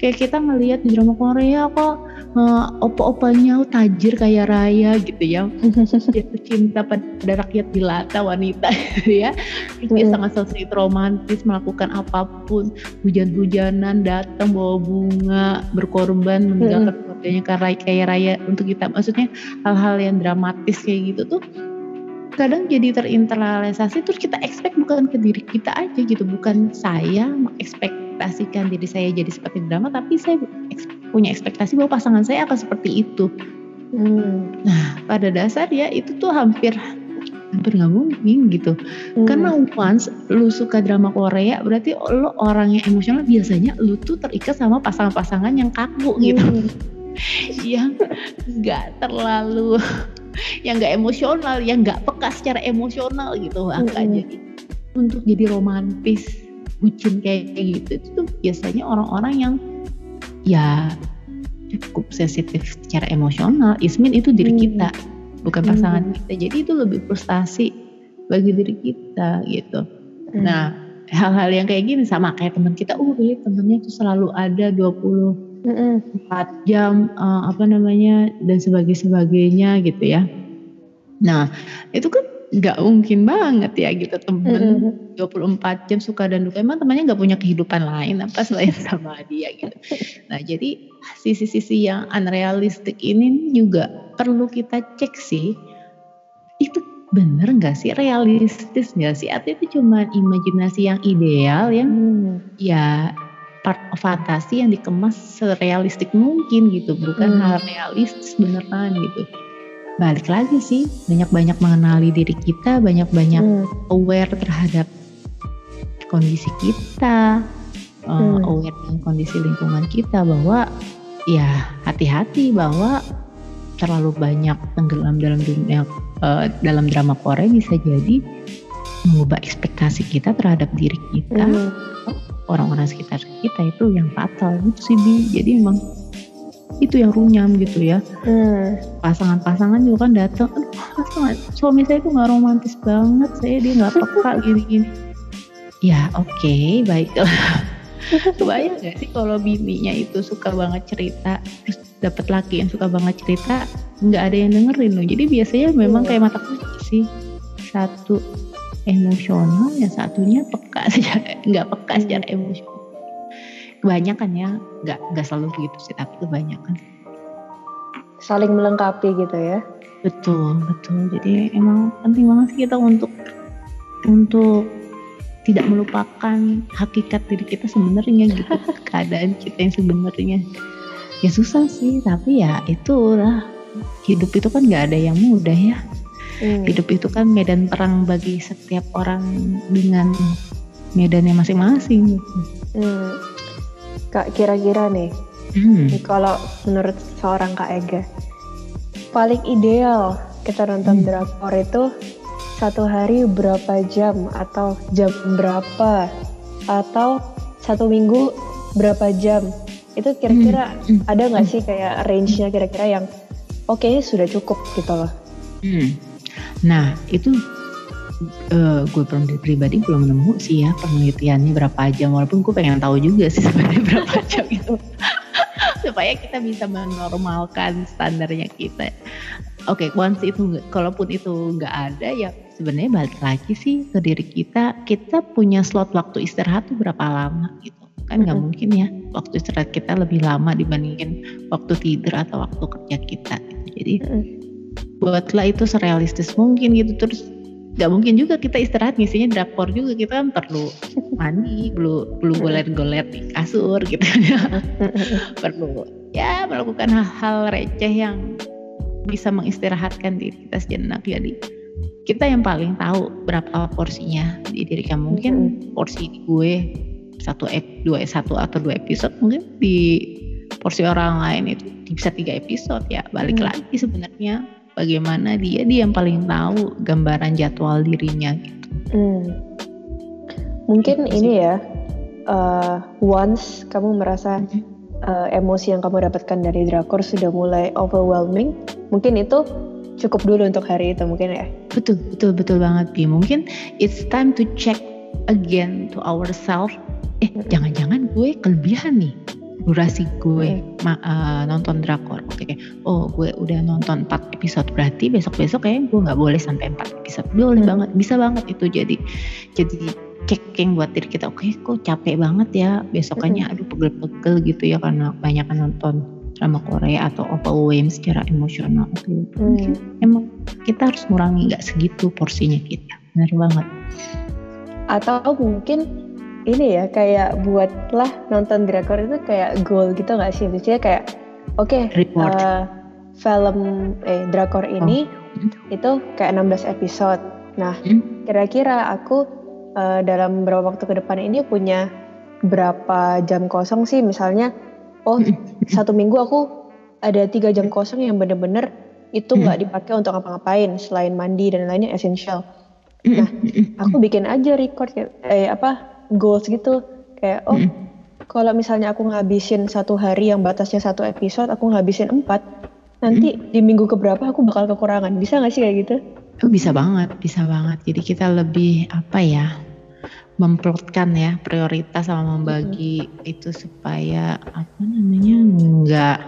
Speaker 2: Kayak kita ngelihat di drama Korea kok uh, opa-opanya tajir kaya raya gitu ya. Jatuh cinta pada rakyat jelata wanita gitu ya. Terus dia sangat sensitif romantis melakukan apa pun. Hujan-hujanan datang bawa bunga berkorban meninggalkan keluarganya karena kaya raya untuk kita maksudnya hal-hal yang dramatis kayak gitu tuh kadang jadi terinternalisasi terus kita expect bukan ke diri kita aja gitu bukan saya mengekspektasikan diri saya jadi seperti drama tapi saya punya ekspektasi bahwa pasangan saya akan seperti itu hmm. nah pada dasar ya itu tuh hampir hampir nggak mungkin gitu hmm. karena once lu suka drama Korea berarti lo orang yang emosional biasanya lu tuh terikat sama pasangan-pasangan yang kaku gitu hmm. Yang nggak terlalu yang nggak emosional, yang nggak peka secara emosional gitu mm -hmm. jadi untuk jadi romantis bucin kayak gitu itu tuh biasanya orang-orang yang ya cukup sensitif secara emosional. Ismin itu diri hmm. kita, bukan pasangan hmm. kita. Jadi itu lebih frustasi bagi diri kita gitu. Hmm. Nah, hal-hal yang kayak gini sama kayak teman kita, oh ya temennya tuh selalu ada 20 empat jam uh, apa namanya dan sebagainya sebagainya gitu ya. Nah itu kan nggak mungkin banget ya gitu temen mm -hmm. 24 jam suka dan duka. Emang temannya nggak punya kehidupan lain apa selain sama dia gitu. Nah jadi sisi-sisi yang unrealistik ini juga perlu kita cek sih. Itu bener nggak sih? Realistis nggak sih? Atau itu cuma imajinasi yang ideal yang hmm. ya part of fantasi yang dikemas serealistik mungkin gitu bukan hmm. hal realistis beneran gitu balik lagi sih banyak-banyak mengenali diri kita banyak-banyak hmm. aware terhadap kondisi kita uh, hmm. aware dengan kondisi lingkungan kita bahwa ya hati-hati bahwa terlalu banyak tenggelam dalam dunia uh, dalam drama Korea bisa jadi mengubah ekspektasi kita terhadap diri kita hmm orang-orang sekitar kita itu yang fatal gitu sih bi. Jadi emang itu yang runyam gitu ya. Hmm. pasangan-pasangan juga kan datang pasangan suami saya itu nggak romantis banget saya dia nggak peka gini-gini. Ya oke okay, baiklah. Kebayang gak sih kalau bininya itu suka banget cerita terus dapat laki yang suka banget cerita nggak ada yang dengerin loh. Jadi biasanya memang kayak mata kunci sih. Satu emosional yang satunya peka secara nggak peka hmm. secara emosional. Kebanyakan ya nggak nggak selalu begitu sih tapi kebanyakan
Speaker 1: saling melengkapi gitu ya?
Speaker 2: Betul betul. Jadi emang penting banget sih kita untuk untuk tidak melupakan hakikat diri kita sebenarnya gitu. Keadaan kita yang sebenarnya. Ya susah sih tapi ya itulah. Hidup itu kan nggak ada yang mudah ya Hmm. Hidup itu kan medan perang bagi setiap orang dengan medannya masing-masing.
Speaker 1: Hmm. Kak kira-kira nih, hmm. kalau menurut seorang Kak Ega, paling ideal kita nonton hmm. drakor itu satu hari berapa jam atau jam berapa atau satu minggu berapa jam itu kira-kira hmm. ada nggak sih kayak range-nya kira-kira yang oke okay, sudah cukup gitu loh.
Speaker 2: Hmm. Nah itu uh, gue pribadi belum nemu sih ya penelitiannya berapa jam walaupun gue pengen tahu juga sih sebenarnya berapa jam itu supaya kita bisa menormalkan standarnya kita. Oke, okay, once itu kalaupun itu nggak ada ya sebenarnya balik lagi sih ke diri kita. Kita punya slot waktu istirahat tuh berapa lama gitu kan nggak mungkin ya waktu istirahat kita lebih lama dibandingin waktu tidur atau waktu kerja kita. Gitu. Jadi buatlah itu serealistis mungkin gitu. Terus nggak mungkin juga kita istirahat ngisinya drakor juga. Kita kan perlu mandi perlu perlu goler-goler di kasur gitu. Ya perlu ya melakukan hal-hal receh yang bisa mengistirahatkan diri kita sejenak. Jadi kita yang paling tahu berapa porsinya di diri kamu. Mungkin porsi di gue satu ep dua satu atau dua episode. Mungkin di porsi orang lain itu bisa tiga episode ya. Balik hmm. lagi sebenarnya bagaimana dia dia yang paling tahu gambaran jadwal dirinya gitu. Hmm.
Speaker 1: Mungkin gitu ini ya uh, once kamu merasa uh, emosi yang kamu dapatkan dari drakor sudah mulai overwhelming, mungkin itu cukup dulu untuk hari itu mungkin ya.
Speaker 2: Betul, betul, betul banget Bi. Mungkin it's time to check again to ourselves. Eh, jangan-jangan gue kelebihan nih durasi gue ma, uh, nonton drakor. Oke, okay. oh gue udah nonton 4 episode berarti besok-besok kayak gue nggak boleh sampai 4 episode. Boleh hmm. banget, bisa banget itu jadi jadi checking buat diri kita. Oke, okay, kok capek banget ya besokannya aduh pegel-pegel gitu ya karena banyak nonton drama Korea atau overwhelm secara emosional. Oke, okay. hmm. emang kita harus ngurangi nggak segitu porsinya kita. Benar banget.
Speaker 1: Atau mungkin ini ya kayak buatlah nonton drakor itu kayak goal gitu gak sih? Maksudnya kayak oke okay, uh, eh, film eh drakor ini oh. itu kayak 16 episode. Nah, hmm? kira-kira aku uh, dalam beberapa waktu ke depan ini punya berapa jam kosong sih misalnya oh hmm. satu minggu aku ada tiga jam kosong yang bener-bener itu nggak hmm. dipakai untuk ngapa-ngapain selain mandi dan lainnya essential. Nah, aku bikin aja record eh apa goals gitu kayak oh hmm. kalau misalnya aku ngabisin satu hari yang batasnya satu episode aku ngabisin empat nanti hmm. di minggu keberapa aku bakal kekurangan bisa nggak sih kayak gitu
Speaker 2: oh, bisa banget bisa banget jadi kita lebih apa ya memplotkan ya prioritas sama membagi hmm. itu supaya apa namanya nggak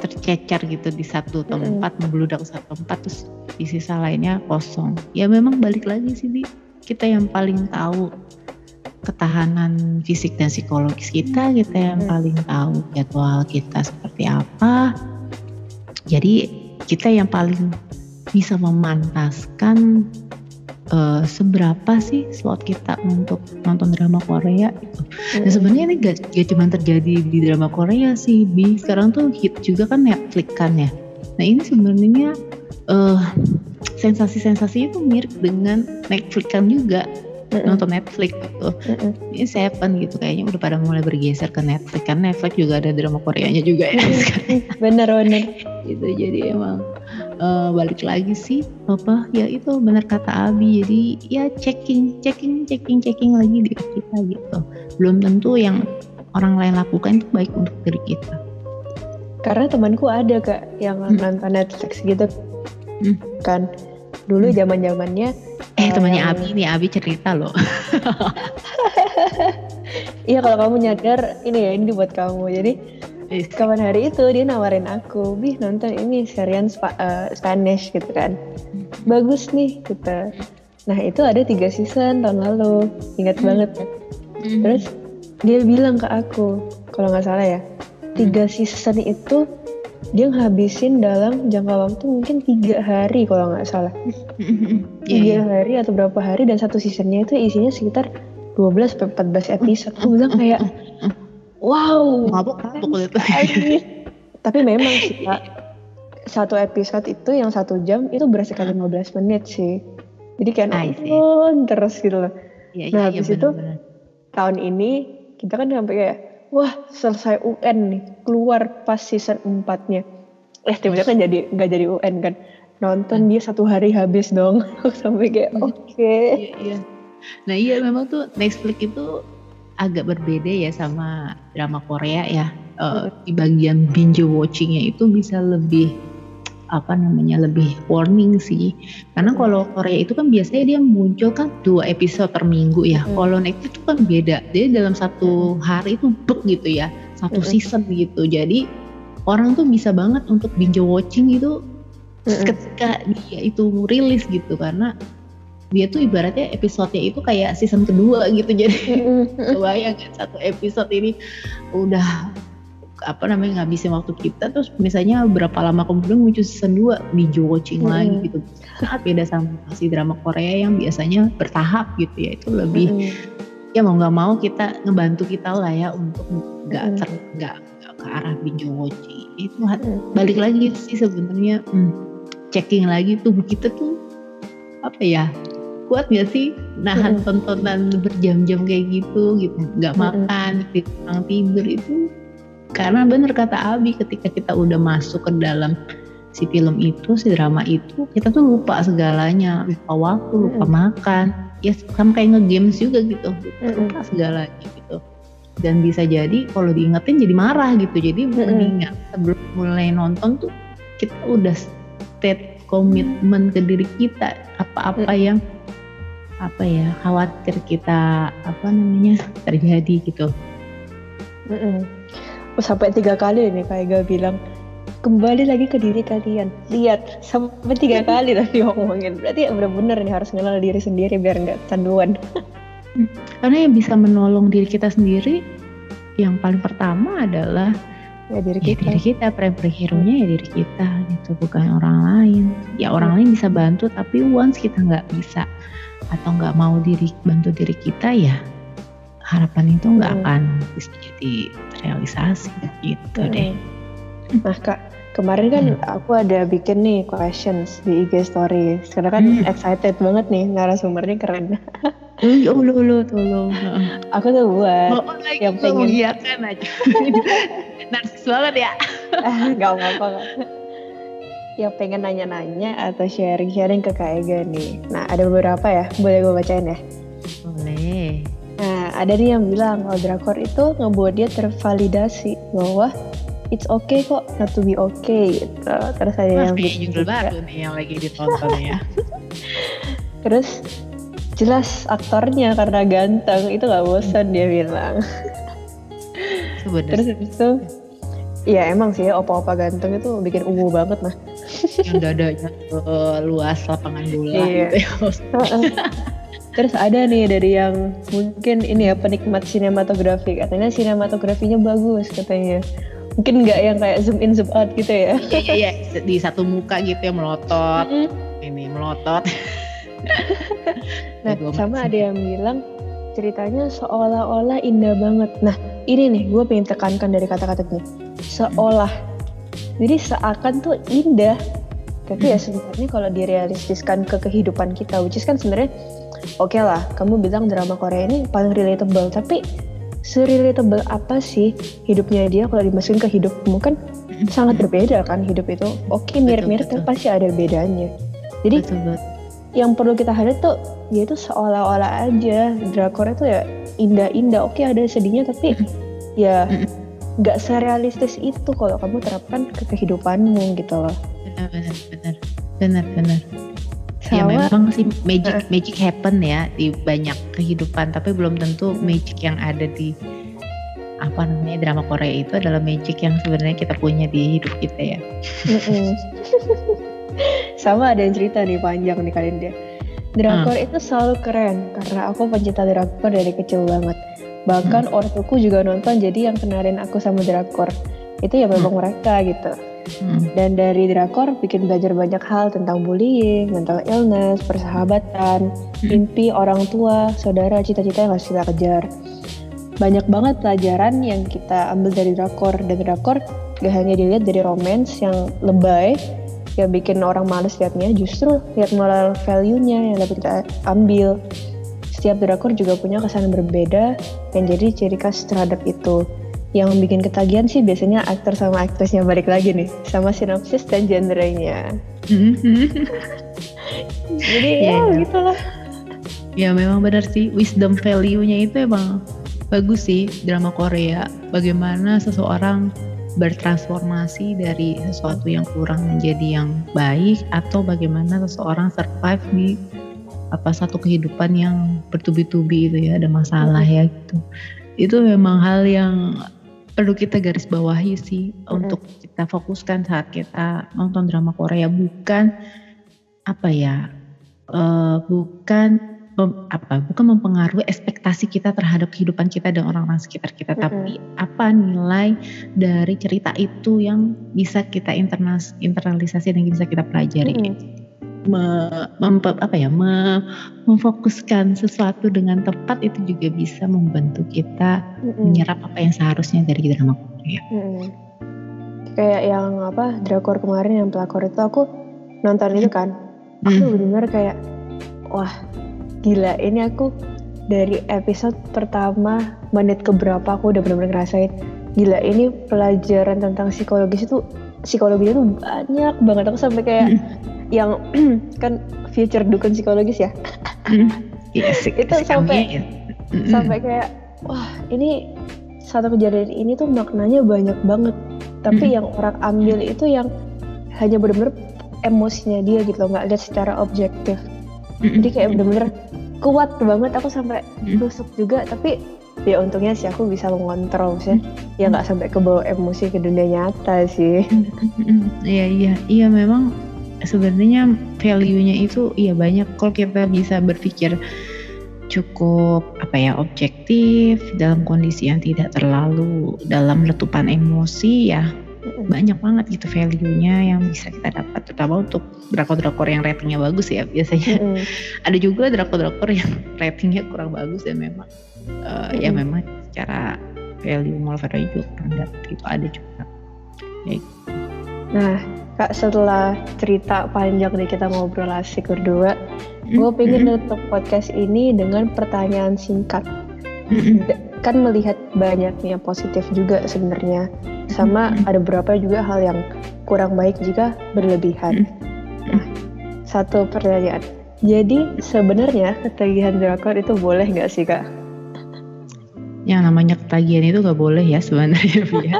Speaker 2: tercecer gitu di satu tempat hmm. membludak satu tempat terus di sisa lainnya kosong ya memang balik lagi sih Bi kita yang paling tahu ketahanan fisik dan psikologis kita kita yang hmm. paling tahu jadwal kita seperti apa jadi kita yang paling bisa memantaskan uh, seberapa sih slot kita untuk nonton drama Korea itu. Dan hmm. sebenarnya ini gak, gak cuma terjadi di drama Korea sih, bi sekarang tuh hit juga kan Netflix kan ya. Nah ini sebenarnya uh, sensasi-sensasi itu mirip dengan Netflix kan juga mm nonton Netflix gitu. Mm-mm. Ini Seven gitu kayaknya udah pada mulai bergeser ke Netflix kan Netflix juga ada drama Koreanya juga ya
Speaker 1: bener bener.
Speaker 2: gitu jadi emang uh, balik lagi sih apa ya itu benar kata Abi jadi ya checking checking checking checking lagi diri kita gitu. Belum tentu yang orang lain lakukan itu baik untuk diri kita.
Speaker 1: Karena temanku ada kak yang hmm. nonton Netflix gitu hmm. kan dulu zaman zamannya
Speaker 2: Eh temannya Abi nih, Abi cerita loh.
Speaker 1: iya kalau kamu nyadar ini ya ini buat kamu. Jadi kapan hari itu dia nawarin aku, bih nonton ini serian Spa, uh, Spanish gitu kan. Bagus nih gitu. Nah itu ada tiga season tahun lalu, ingat hmm. banget. Hmm. Terus dia bilang ke aku, kalau nggak salah ya, tiga hmm. season itu dia ngabisin dalam jangka waktu mungkin tiga hari kalau nggak salah. Tiga yeah, hari atau berapa hari dan satu seasonnya itu isinya sekitar 12 sampai 14 episode. Aku bilang kayak wow mabuk mabuk tapi memang sih kak satu episode itu yang satu jam itu berasa kali 15 menit sih. Jadi kayak nonton terus gitu loh. Yeah, nah yeah, habis itu bener, tahun ini kita kan sampai kayak wah selesai UN nih. Keluar pas season 4 nya eh tiba-tiba kan jadi nggak jadi UN kan. Nonton dia satu hari habis dong. Sampai kayak iya. oke. Okay. iya, iya.
Speaker 2: nah iya memang tuh Netflix itu agak berbeda ya sama drama Korea ya. Uh, di bagian binge watchingnya itu bisa lebih apa namanya lebih warning sih. Karena kalau Korea itu kan biasanya dia muncul kan dua episode per minggu ya. Hmm. kalau Netflix itu kan beda. Jadi dalam satu hari itu buk gitu ya. Satu hmm. season gitu. Jadi orang tuh bisa banget untuk binge watching itu hmm. ketika dia itu rilis gitu. Karena dia tuh ibaratnya episodenya itu kayak season kedua gitu. Jadi kebayang kan satu episode ini udah apa namanya ngabisin waktu kita terus misalnya berapa lama kemudian muncul season 2 binge watching hmm. lagi gitu sangat beda sama si drama Korea yang biasanya bertahap gitu ya itu lebih hmm. ya mau nggak mau kita ngebantu kita lah ya untuk nggak hmm. ter nggak ke arah binge watching itu hmm. balik lagi sih sebenarnya hmm, checking lagi tubuh kita tuh apa ya kuat gak sih nahan hmm. tontonan berjam-jam kayak gitu gitu nggak makan hmm. tidur itu karena bener kata Abi ketika kita udah masuk ke dalam si film itu si drama itu kita tuh lupa segalanya lupa waktu lupa mm. makan ya sama kayak ngegames juga gitu lupa mm. segalanya gitu dan bisa jadi kalau diingetin jadi marah gitu jadi mm. mendingan sebelum mulai nonton tuh kita udah state komitmen ke diri kita apa-apa hmm. yang apa ya khawatir kita apa namanya terjadi gitu.
Speaker 1: Mm Sampai tiga kali nih kayak gak bilang kembali lagi ke diri kalian. Lihat sampai tiga kali tadi ngomongin. Berarti bener-bener nih harus kenal diri sendiri biar nggak canduan.
Speaker 2: Karena yang bisa menolong diri kita sendiri yang paling pertama adalah
Speaker 1: ya diri ya, kita,
Speaker 2: ya, diri kita primary hero nya ya diri kita gitu. Bukan orang lain. Ya orang lain bisa bantu tapi once kita nggak bisa atau nggak mau diri bantu diri kita ya harapan itu nggak hmm. akan bisa jadi realisasi gitu hmm. deh
Speaker 1: Nah kak, kemarin kan hmm. aku ada bikin nih questions di IG story. Karena kan hmm. excited banget nih narasumbernya keren.
Speaker 2: Ya ulu ulu tolong.
Speaker 1: Aku tuh buat oh, yang pengen.
Speaker 2: Iya kan aja. Narsis banget ya.
Speaker 1: gak apa-apa. Yang pengen nanya-nanya atau sharing-sharing ke Kak Ega nih. Nah ada beberapa ya, boleh gue bacain ya?
Speaker 2: Boleh.
Speaker 1: Nah ada nih yang bilang kalau drakor itu ngebuat dia tervalidasi bahwa it's okay kok not to be okay gitu terus ada
Speaker 2: yang bikin judul baru nih yang lagi ditonton ya
Speaker 1: terus jelas aktornya karena ganteng itu gak bosan dia bilang
Speaker 2: Sebenernya.
Speaker 1: terus itu ya emang sih opa-opa ganteng itu bikin ungu banget mah
Speaker 2: yang dadanya uh, luas lapangan bola iya. gitu ya.
Speaker 1: Terus ada nih dari yang mungkin ini ya penikmat sinematografi. Katanya sinematografinya bagus katanya. Mungkin nggak yang kayak zoom in zoom out gitu ya?
Speaker 2: Iya iya, di satu muka gitu ya melotot. Mm -hmm. ini melotot.
Speaker 1: Nah sama ada yang bilang ceritanya seolah-olah indah banget. Nah ini nih gue pengen tekankan dari kata-katanya seolah. Jadi seakan tuh indah. Tapi ya sebenarnya kalau direalistiskan ke kehidupan kita which is kan sebenarnya oke okay lah kamu bilang drama Korea ini paling relatable tapi serelatable apa sih hidupnya dia kalau dimasukin ke hidupmu? Kan sangat berbeda kan hidup itu. Oke okay, mirip-mirip tapi pasti ada bedanya. Jadi betul, betul. yang perlu kita hadap tuh dia tuh seolah-olah aja. Drakor itu ya indah-indah. Oke okay, ada sedihnya tapi ya nggak serealistis itu kalau kamu terapkan ke kehidupanmu gitu loh.
Speaker 2: Benar benar benar. Benar benar Ya memang sih magic uh. magic happen ya di banyak kehidupan, tapi belum tentu magic yang ada di apa namanya drama Korea itu adalah magic yang sebenarnya kita punya di hidup kita ya.
Speaker 1: Sama ada yang cerita nih panjang nih kalian dia. Drakor hmm. itu selalu keren karena aku pencinta drakor dari kecil banget. Bahkan hmm. ortuku juga nonton jadi yang kenalin aku sama drakor. Itu ya memang hmm. mereka gitu. Hmm. Dan dari drakor bikin belajar banyak hal tentang bullying, mental illness, persahabatan, hmm. mimpi orang tua, saudara, cita-cita yang harus kita kejar. Banyak banget pelajaran yang kita ambil dari drakor dan drakor gak hanya dilihat dari romance yang lebay yang bikin orang males liatnya, justru lihat moral value-nya yang dapat kita ambil. Setiap drakor juga punya kesan berbeda yang jadi ciri khas terhadap itu yang bikin ketagihan sih biasanya aktor sama aktrisnya balik lagi nih sama sinopsis dan genrenya. Jadi ya, ya gitulah.
Speaker 2: Ya memang benar sih wisdom value-nya itu emang bagus sih drama Korea. Bagaimana seseorang bertransformasi dari sesuatu yang kurang menjadi yang baik atau bagaimana seseorang survive di apa satu kehidupan yang bertubi-tubi itu ya ada masalah ya gitu. Itu memang hal yang perlu kita garis bawahi sih mm-hmm. untuk kita fokuskan saat kita nonton drama Korea bukan apa ya uh, bukan mem, apa bukan mempengaruhi ekspektasi kita terhadap kehidupan kita dan orang-orang sekitar kita mm-hmm. tapi apa nilai dari cerita itu yang bisa kita internas internalisasi dan bisa kita pelajari mm-hmm me, mem, apa ya me, memfokuskan sesuatu dengan tepat itu juga bisa membantu kita mm-hmm. menyerap apa yang seharusnya dari drama Korea. Mm-hmm.
Speaker 1: Kayak yang apa drakor kemarin yang pelakor itu aku nonton itu kan, aku mm. benar kayak wah gila ini aku dari episode pertama menit keberapa aku udah benar-benar ngerasain gila ini pelajaran tentang psikologis itu psikologinya tuh banyak banget aku sampai kayak mm yang kan future dukun psikologis ya.
Speaker 2: Yes,
Speaker 1: iya, itu sampai sampai kayak wah ini satu kejadian ini tuh maknanya banyak banget. Tapi yang orang ambil itu yang hanya benar-benar emosinya dia gitu loh nggak lihat secara objektif. Jadi kayak bener-bener kuat banget aku sampai tusuk juga. Tapi ya untungnya sih aku bisa mengontrol sih. Ya nggak sampai ke bawah emosi ke dunia nyata sih.
Speaker 2: Iya iya. Iya memang sebenarnya value-nya itu iya banyak kalau kita bisa berpikir cukup apa ya objektif dalam kondisi yang tidak terlalu dalam letupan emosi ya banyak banget gitu value-nya yang bisa kita dapat terutama untuk drakor-drakor yang ratingnya bagus ya biasanya mm. ada juga drakor-drakor yang ratingnya kurang bagus dan memang uh, mm. ya memang secara value moral value juga rendah itu ada juga ya.
Speaker 1: Gitu. nah kak setelah cerita panjang nih kita ngobrol asik berdua gue pengen nutup podcast ini dengan pertanyaan singkat kan melihat banyaknya positif juga sebenarnya sama ada beberapa juga hal yang kurang baik jika berlebihan. Nah, satu pertanyaan. Jadi sebenarnya ketagihan drakor itu boleh nggak sih kak?
Speaker 2: Yang namanya ketagihan itu nggak boleh ya sebenarnya ya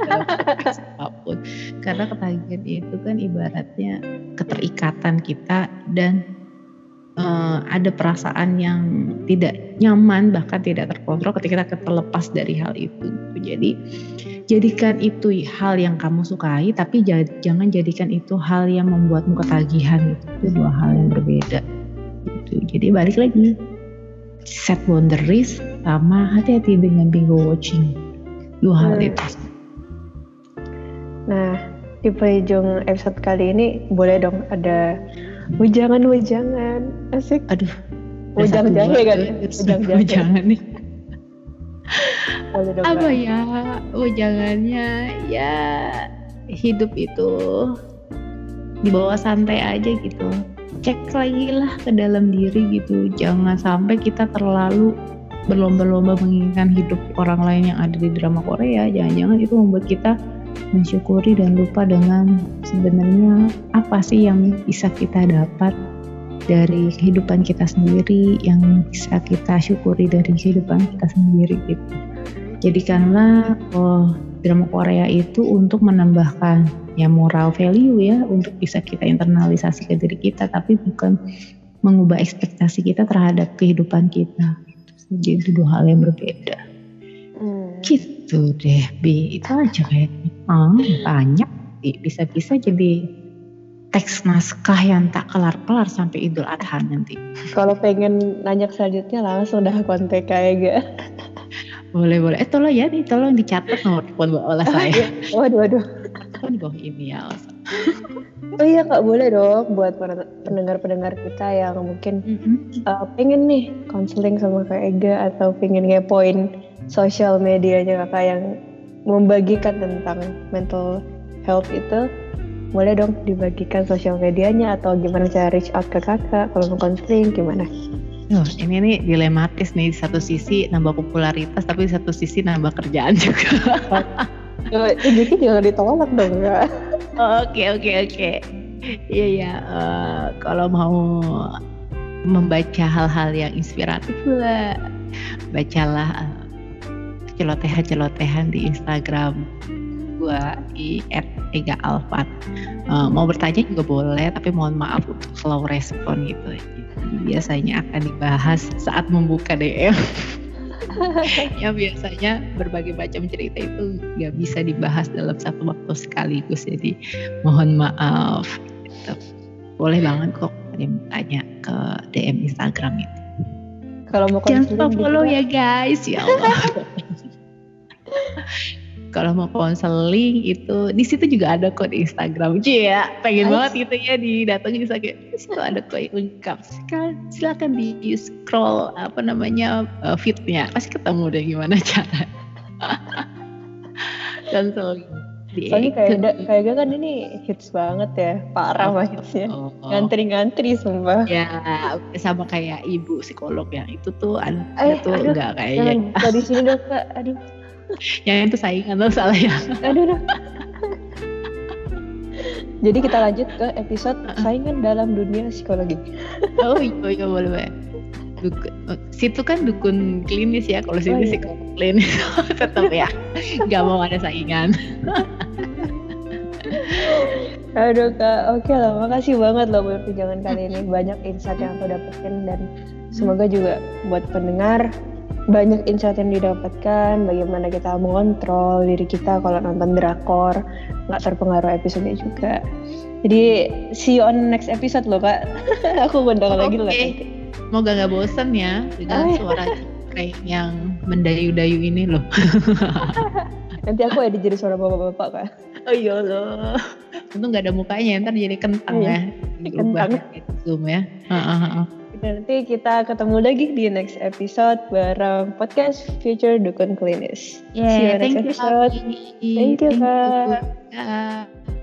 Speaker 2: apa pun. Karena ketagihan itu kan ibaratnya keterikatan kita dan uh, ada perasaan yang tidak nyaman bahkan tidak terkontrol ketika kita terlepas dari hal itu. Jadi jadikan itu hal yang kamu sukai tapi jangan jadikan itu hal yang membuatmu ketagihan gitu. itu dua hal yang berbeda gitu. jadi balik lagi set boundaries sama hati-hati dengan bingo watching. Dua hal hmm. itu.
Speaker 1: Nah di penghujung episode kali ini boleh dong ada wejangan-wejangan. Asik.
Speaker 2: Aduh
Speaker 1: wejang jahe kan
Speaker 2: wejang jahe. nih. Apa ya ujangannya ya hidup itu dibawa santai aja gitu cek lagi lah ke dalam diri gitu. Jangan sampai kita terlalu berlomba-lomba menginginkan hidup orang lain yang ada di drama Korea. Jangan-jangan itu membuat kita mensyukuri dan lupa dengan sebenarnya apa sih yang bisa kita dapat dari kehidupan kita sendiri yang bisa kita syukuri dari kehidupan kita sendiri gitu jadikanlah oh, drama Korea itu untuk menambahkan ya moral value ya untuk bisa kita internalisasi ke diri kita tapi bukan mengubah ekspektasi kita terhadap kehidupan kita jadi itu dua hal yang berbeda hmm. gitu deh bi itu aja kayaknya ah, banyak bisa-bisa jadi teks naskah yang tak kelar-kelar sampai Idul Adha nanti.
Speaker 1: Kalau pengen nanya selanjutnya langsung dah kontak kayak gak.
Speaker 2: Boleh boleh. Eh tolong ya nih tolong dicatat nomor telepon olah oh, saya.
Speaker 1: Waduh waduh.
Speaker 2: Kan gue ini ya.
Speaker 1: Oh iya kak boleh dong buat pendengar-pendengar kita yang mungkin mm-hmm. uh, pengen nih konseling sama kak Ega atau pengen ngepoin sosial medianya kakak yang membagikan tentang mental health itu boleh dong dibagikan sosial medianya atau gimana cara reach out ke kakak kalau mau konseling gimana?
Speaker 2: Oh, ini nih dilematis nih di satu sisi nambah popularitas tapi di satu sisi nambah kerjaan juga.
Speaker 1: Jadi jangan ditolak dong ya.
Speaker 2: Oke oke oke. Iya ya uh, kalau mau membaca hal-hal yang inspiratif lah, bacalah uh, celotehan-celotehan di Instagram gua di Ega Alfat. Uh, mau bertanya juga boleh, tapi mohon maaf untuk slow respon gitu biasanya akan dibahas saat membuka DM. yang biasanya berbagai macam cerita itu nggak bisa dibahas dalam satu waktu sekaligus. Jadi mohon maaf. Gitu. boleh banget kok yang tanya ke DM Instagram itu.
Speaker 1: Kalau mau
Speaker 2: jangan lupa follow ya guys. Ya Allah kalau mau konseling itu di situ juga ada kok di Instagram ya pengen Ay. banget gitu ya didatengin bisa kayak di situ ada kok lengkap silakan, silakan di scroll apa namanya uh, fitnya pasti ketemu deh gimana cara konseling
Speaker 1: Soalnya kayak kayak kan ini hits banget ya, parah oh, hitsnya. Oh, oh. Ngantri-ngantri sumpah.
Speaker 2: Ya, sama kayak ibu psikolog yang itu tuh ada eh, tuh enggak kayaknya.
Speaker 1: Jangan sini dong, Kak. Aduh
Speaker 2: yang itu saingan tuh salah ya.
Speaker 1: Aduh, aduh. jadi kita lanjut ke episode saingan dalam dunia psikologi.
Speaker 2: Oh iya iya boleh boleh. Dukun, oh, situ kan dukun klinis ya kalau sini oh, iya. psikolog klinis. Tetap ya nggak mau ada saingan.
Speaker 1: Aduh kak, oke lah, makasih banget loh buat perbincangan kali ini. Banyak insight yang aku dapetin dan semoga juga buat pendengar banyak insight yang didapatkan bagaimana kita mengontrol diri kita kalau nonton drakor nggak terpengaruh episode juga. Jadi see you on next episode loh kak. Aku undang oh, lagi okay.
Speaker 2: lah semoga nggak bosen ya dengan oh, suara kayak yang mendayu-dayu ini loh.
Speaker 1: Nanti aku edit jadi suara bapak-bapak kak.
Speaker 2: Oh iya loh. Untung nggak ada mukanya ntar jadi kentang iya. ya. Kentang. zoom ya
Speaker 1: Nanti kita ketemu lagi di next episode bareng podcast Future Dukun Klinis.
Speaker 2: Yeah, See you next
Speaker 1: episode.
Speaker 2: You, thank you, Kak.